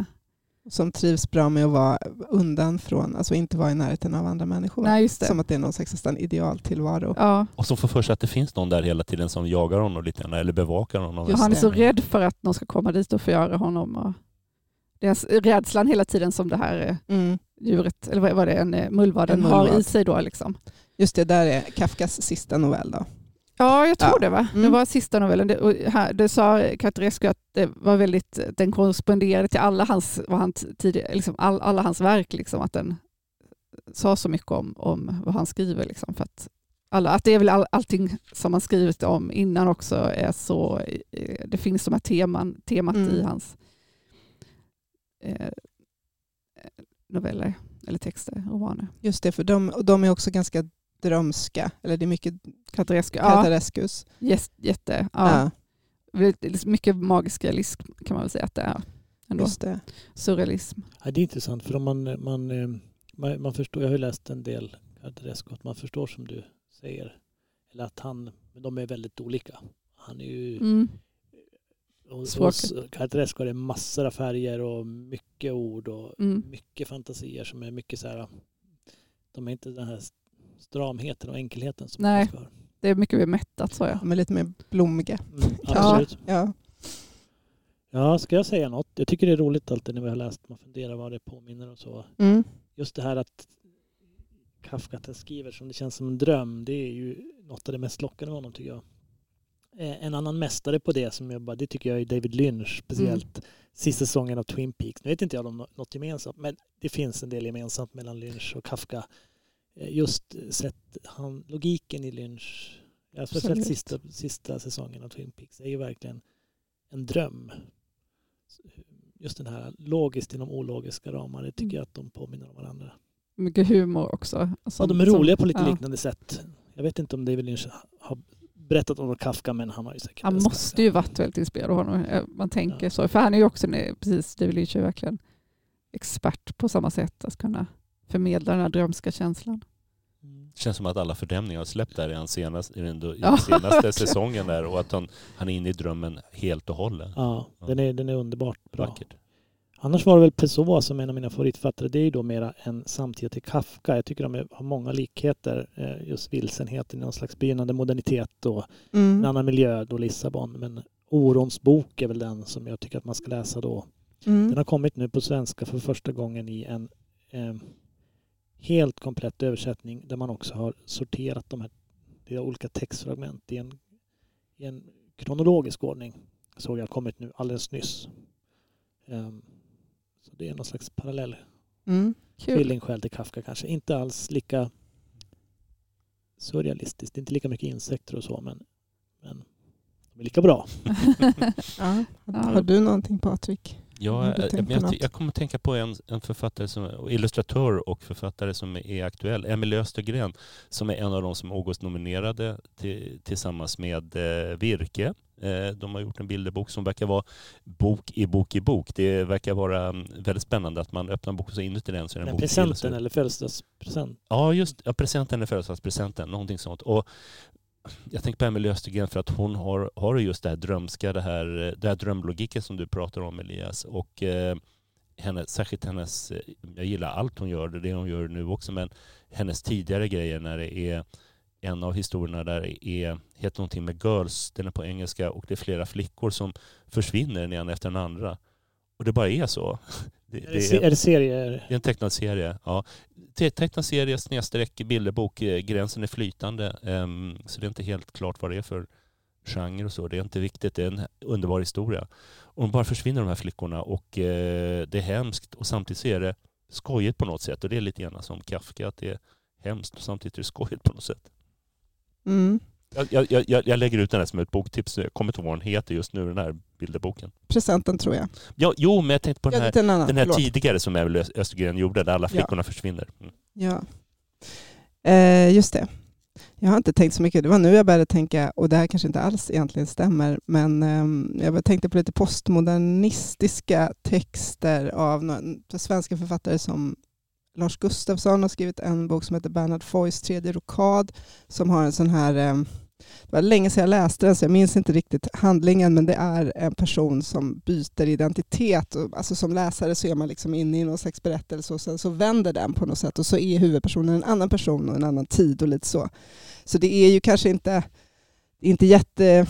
som trivs bra med att vara undan från, alltså inte vara i närheten av andra människor. Nej, Som att det är någon slags idealtillvaro. Ja. Och som får för sig att det finns någon där hela tiden som jagar honom lite grann, eller bevakar honom. Ja, han är så rädd för att någon ska komma dit och förgöra honom. Och är rädslan hela tiden som det här eh, mm. djuret, eller vad var det, en eh, mullvaden en har i sig då. Liksom. Just det, där är Kafkas sista novell då. Ja, jag tror ja. det. va? Mm. Det var sista novellen. Det, och här, det sa Katarescu att det var väldigt, den korresponderade till alla hans, vad han tidigare, liksom all, alla hans verk. Liksom, att den sa så mycket om, om vad han skriver. Liksom, för att, alla, att det är väl all, allting som han skrivit om innan också är så, eh, det finns de här teman, temat mm. i hans eh, noveller eller texter, romaner. Just det, för de, de är också ganska drömska. Eller det är mycket Katarescu. Katarescus. Ja, jätte. Ja. Ja. Mycket magisk realism kan man väl säga att det är. Ändå. Just det. Surrealism. Ja, det är intressant för om man, man, eh, man, man förstår, jag har ju läst en del Katarescu, att man förstår som du säger. Eller att han, de är väldigt olika. Han är ju mm. Hos Carteresco är det massor av färger och mycket ord och mm. mycket fantasier som är mycket så här, de är inte den här stramheten och enkelheten som Nej, det är mycket mer mättat så ja. Är lite mer blommiga. Mm, absolut. Ja. ja, ska jag säga något? Jag tycker det är roligt alltid när vi har läst, man funderar vad det påminner och så. Mm. Just det här att Kafka skriver som det känns som en dröm, det är ju något av det mest lockande med honom tycker jag. Eh, en annan mästare på det som jag bara, det tycker jag är David Lynch, speciellt mm. sista säsongen av Twin Peaks. Nu vet inte jag om något gemensamt, men det finns en del gemensamt mellan Lynch och Kafka. Eh, just sett han, logiken i Lynch, ja, speciellt sista, sista säsongen av Twin Peaks, är ju verkligen en dröm. Just den här logiskt inom ologiska ramar, det tycker mm. jag att de påminner om varandra. Mycket humor också. Alltså, ja, de är roliga på lite ja. liknande sätt. Jag vet inte om David Lynch har berättat om Kafka men han har ju säkert Han måste ju varit väldigt inspirerad av honom. Man tänker ja. så. För han är ju också, precis David Lynch är verkligen expert på samma sätt att kunna förmedla den här drömska känslan. Mm. Det känns som att alla fördämningar har släppt där i den senaste, i den ja, senaste säsongen där och att han, han är inne i drömmen helt och hållet. Ja, ja. Den, är, den är underbart bra. Vackert. Annars var det väl Pessoa som en av mina favoritförfattare. Det är ju då mera en samtida till Kafka. Jag tycker de har många likheter. Eh, just vilsenheten i någon slags begynnande modernitet och mm. en annan miljö då Lissabon. Men Orons bok är väl den som jag tycker att man ska läsa då. Mm. Den har kommit nu på svenska för första gången i en eh, helt komplett översättning där man också har sorterat de här är olika textfragment i en, i en kronologisk ordning. Såg jag kommit nu alldeles nyss. Um, så det är någon slags parallell mm, tvillingsjäl till Kafka kanske. Inte alls lika surrealistiskt. Inte lika mycket insekter och så men, men de är lika bra. ja. Har du någonting Patrik? Ja, jag, jag, jag kommer att tänka på en, en författare, som, illustratör och författare som är aktuell, Emelie Östergren, som är en av de som August-nominerade till, tillsammans med eh, Virke. Eh, de har gjort en bilderbok som verkar vara bok i bok i bok. Det verkar vara mm, väldigt spännande att man öppnar boken så inuti den så är det en bok Presenten eller födelsedagspresent? Ja, just ja, presenten eller födelsedagspresenten, någonting sånt. Och jag tänker på Emelie Östergren för att hon har, har just det här drömska, det här, det här drömlogiken som du pratar om Elias. Och eh, henne, särskilt hennes, eh, jag gillar allt hon gör, det hon gör nu också, men hennes tidigare grejer när det är en av historierna där det är, heter någonting med girls, den är på engelska och det är flera flickor som försvinner den ena efter den andra. Och det bara är så. Det, det är, är, det serier? Det är en tecknad serie. Ja. Tecknad serie snedstreck bilderbok. Eh, gränsen är flytande. Um, så det är inte helt klart vad det är för genre och så. Det är inte viktigt. Det är en underbar historia. Och de bara försvinner de här flickorna och uh, det är hemskt och samtidigt så är det skojigt på något sätt. Och det är lite grann som Kafka, att det är hemskt och samtidigt är det skojigt på något sätt. Mm. Jag, jag, jag, jag, lägger ut den här som ett boktips. Jag kommer inte ihåg vad den heter just nu, den här bilderboken. Presenten tror jag. Ja, jo, men jag tänkte på den här, den, annan, den här tidigare som Emelie Östergren gjorde, där alla flickorna ja. försvinner. Mm. Ja, eh, just det. Jag har inte tänkt så mycket. Det var nu jag började tänka, och det här kanske inte alls egentligen stämmer, men eh, jag tänkte på lite postmodernistiska texter av svenska författare som Lars Gustafsson har skrivit en bok som heter Bernhard Foys tredje rokad, som har en sån här eh, det var länge sedan jag läste den så jag minns inte riktigt handlingen men det är en person som byter identitet. Alltså som läsare så är man liksom inne i någon slags berättelse och sen så vänder den på något sätt och så är huvudpersonen en annan person och en annan tid och lite så. Så det är ju kanske inte, inte jätte...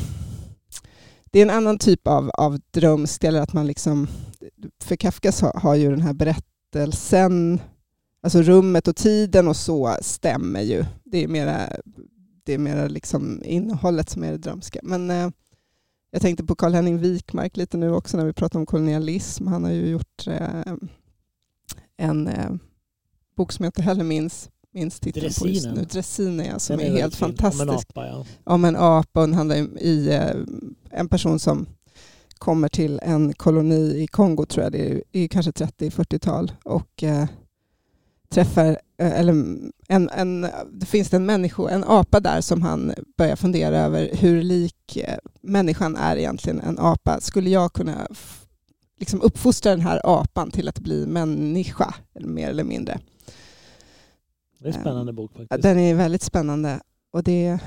Det är en annan typ av, av drömsk, eller att man liksom... För Kafkas har, har ju den här berättelsen Alltså rummet och tiden och så stämmer ju. Det är mera det är mer liksom innehållet som är det drömska. Men eh, jag tänkte på Karl-Henning Wikmark lite nu också när vi pratar om kolonialism. Han har ju gjort eh, en eh, bok som jag inte heller minns, minns titeln på just nu. Dressinen, ja, som är, är helt fantastisk. Om en apa, ja. Om en apa och den handlar i, eh, en person som kommer till en koloni i Kongo, tror jag det är, i kanske 30-40-tal och eh, träffar, eller en, en, det finns en, människo, en apa där som han börjar fundera över hur lik eh, människan är egentligen en apa. Skulle jag kunna liksom uppfostra den här apan till att bli människa, mer eller mindre? Det är en spännande bok faktiskt. Den är väldigt spännande. Och det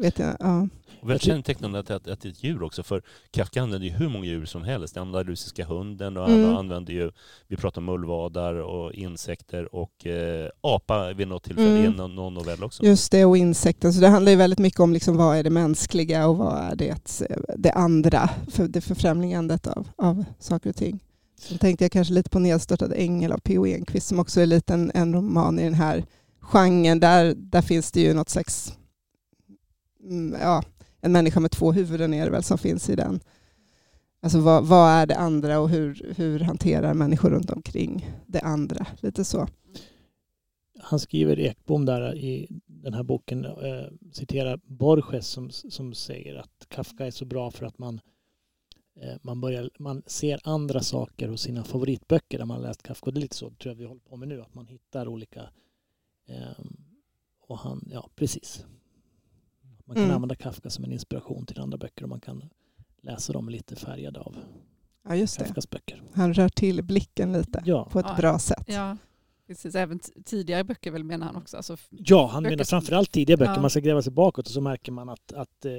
vet jag, ja. Väldigt kännetecknande att, att, att det är ett djur också, för Kafka använder ju hur många djur som helst. Den andalusiska hunden och mm. använder ju, vi pratar om mullvadar och insekter och eh, apa vid något tillfälle mm. i någon, någon novell också. Just det, och insekter. Så det handlar ju väldigt mycket om liksom vad är det mänskliga och vad är det, det andra, för det förfrämligandet av, av saker och ting. Sen tänkte jag kanske lite på Nedstörtad ängel av P.O. Enquist som också är lite en, en roman i den här genren. Där, där finns det ju något slags mm, ja, en människa med två huvuden är det väl som finns i den. Alltså vad, vad, är det andra och hur, hur hanterar människor runt omkring det andra? Lite så. Han skriver Ekbom där i den här boken, eh, citerar Borges som, som säger att Kafka är så bra för att man, eh, man, börjar, man ser andra saker hos sina favoritböcker där man läst Kafka. Och det är lite så tror jag vi håller på med nu, att man hittar olika eh, och han, ja precis. Man kan mm. använda Kafka som en inspiration till andra böcker och man kan läsa dem lite färgade av ja, just Kafkas det. böcker. Han rör till blicken lite ja. på ett ja, bra sätt. Ja. Precis, även tidigare böcker väl menar han också. Alltså ja, han menar framförallt tidigare böcker. Ja. Man ska gräva sig bakåt och så märker man att, att eh,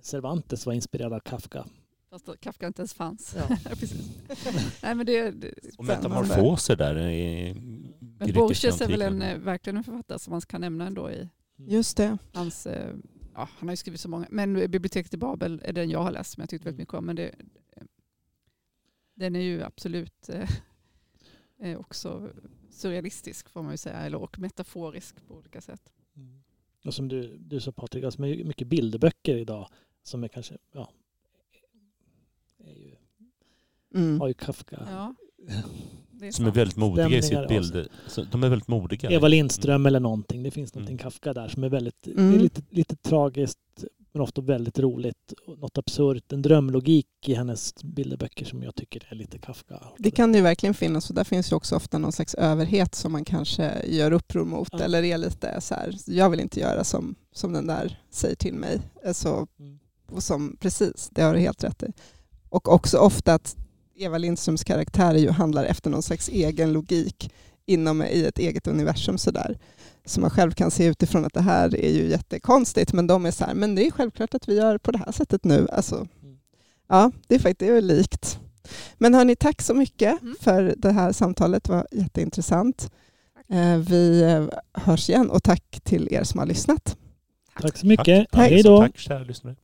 Cervantes var inspirerad av Kafka. Fast Kafka inte ens fanns. Ja. Nej, men det, det, och metamorfoser där i Men Borges är väl en, eh, verkligen en författare som man kan nämna ändå i. Just det. Hans, eh, ja, han har ju skrivit så många. Men Biblioteket i Babel är den jag har läst som jag tyckte väldigt mm. mycket om. Men det, den är ju absolut eh, också surrealistisk får man ju säga, eller och metaforisk på olika sätt. Mm. Och som du, du sa Patrik, alltså mycket bilderböcker idag som är kanske, ja, är ju, mm. har ju Kafka. Ja, är som är väldigt modiga i sitt bild. De är väldigt modiga. Eva Lindström mm. eller någonting. Det finns någonting mm. Kafka där som är väldigt, mm. är lite, lite tragiskt men ofta väldigt roligt. Något absurt, en drömlogik i hennes bilderböcker som jag tycker är lite Kafka. Det kan det ju verkligen finnas och där finns ju också ofta någon slags överhet som man kanske gör uppror mot ja. eller är lite så här, jag vill inte göra som, som den där säger till mig. Så, mm. och som, precis, det har du helt rätt i. Och också ofta att Eva Lindströms karaktär ju handlar efter någon slags egen logik inom i ett eget universum sådär. Så man själv kan se utifrån att det här är ju jättekonstigt, men de är så här, men det är självklart att vi gör på det här sättet nu. Alltså, mm. ja, det är faktiskt det är likt. Men hörni, tack så mycket mm. för det här samtalet. Det var jätteintressant. Tack. Eh, vi eh, hörs igen och tack till er som har lyssnat. Tack så mycket. Tack. Hej då. Tack kära lyssnare.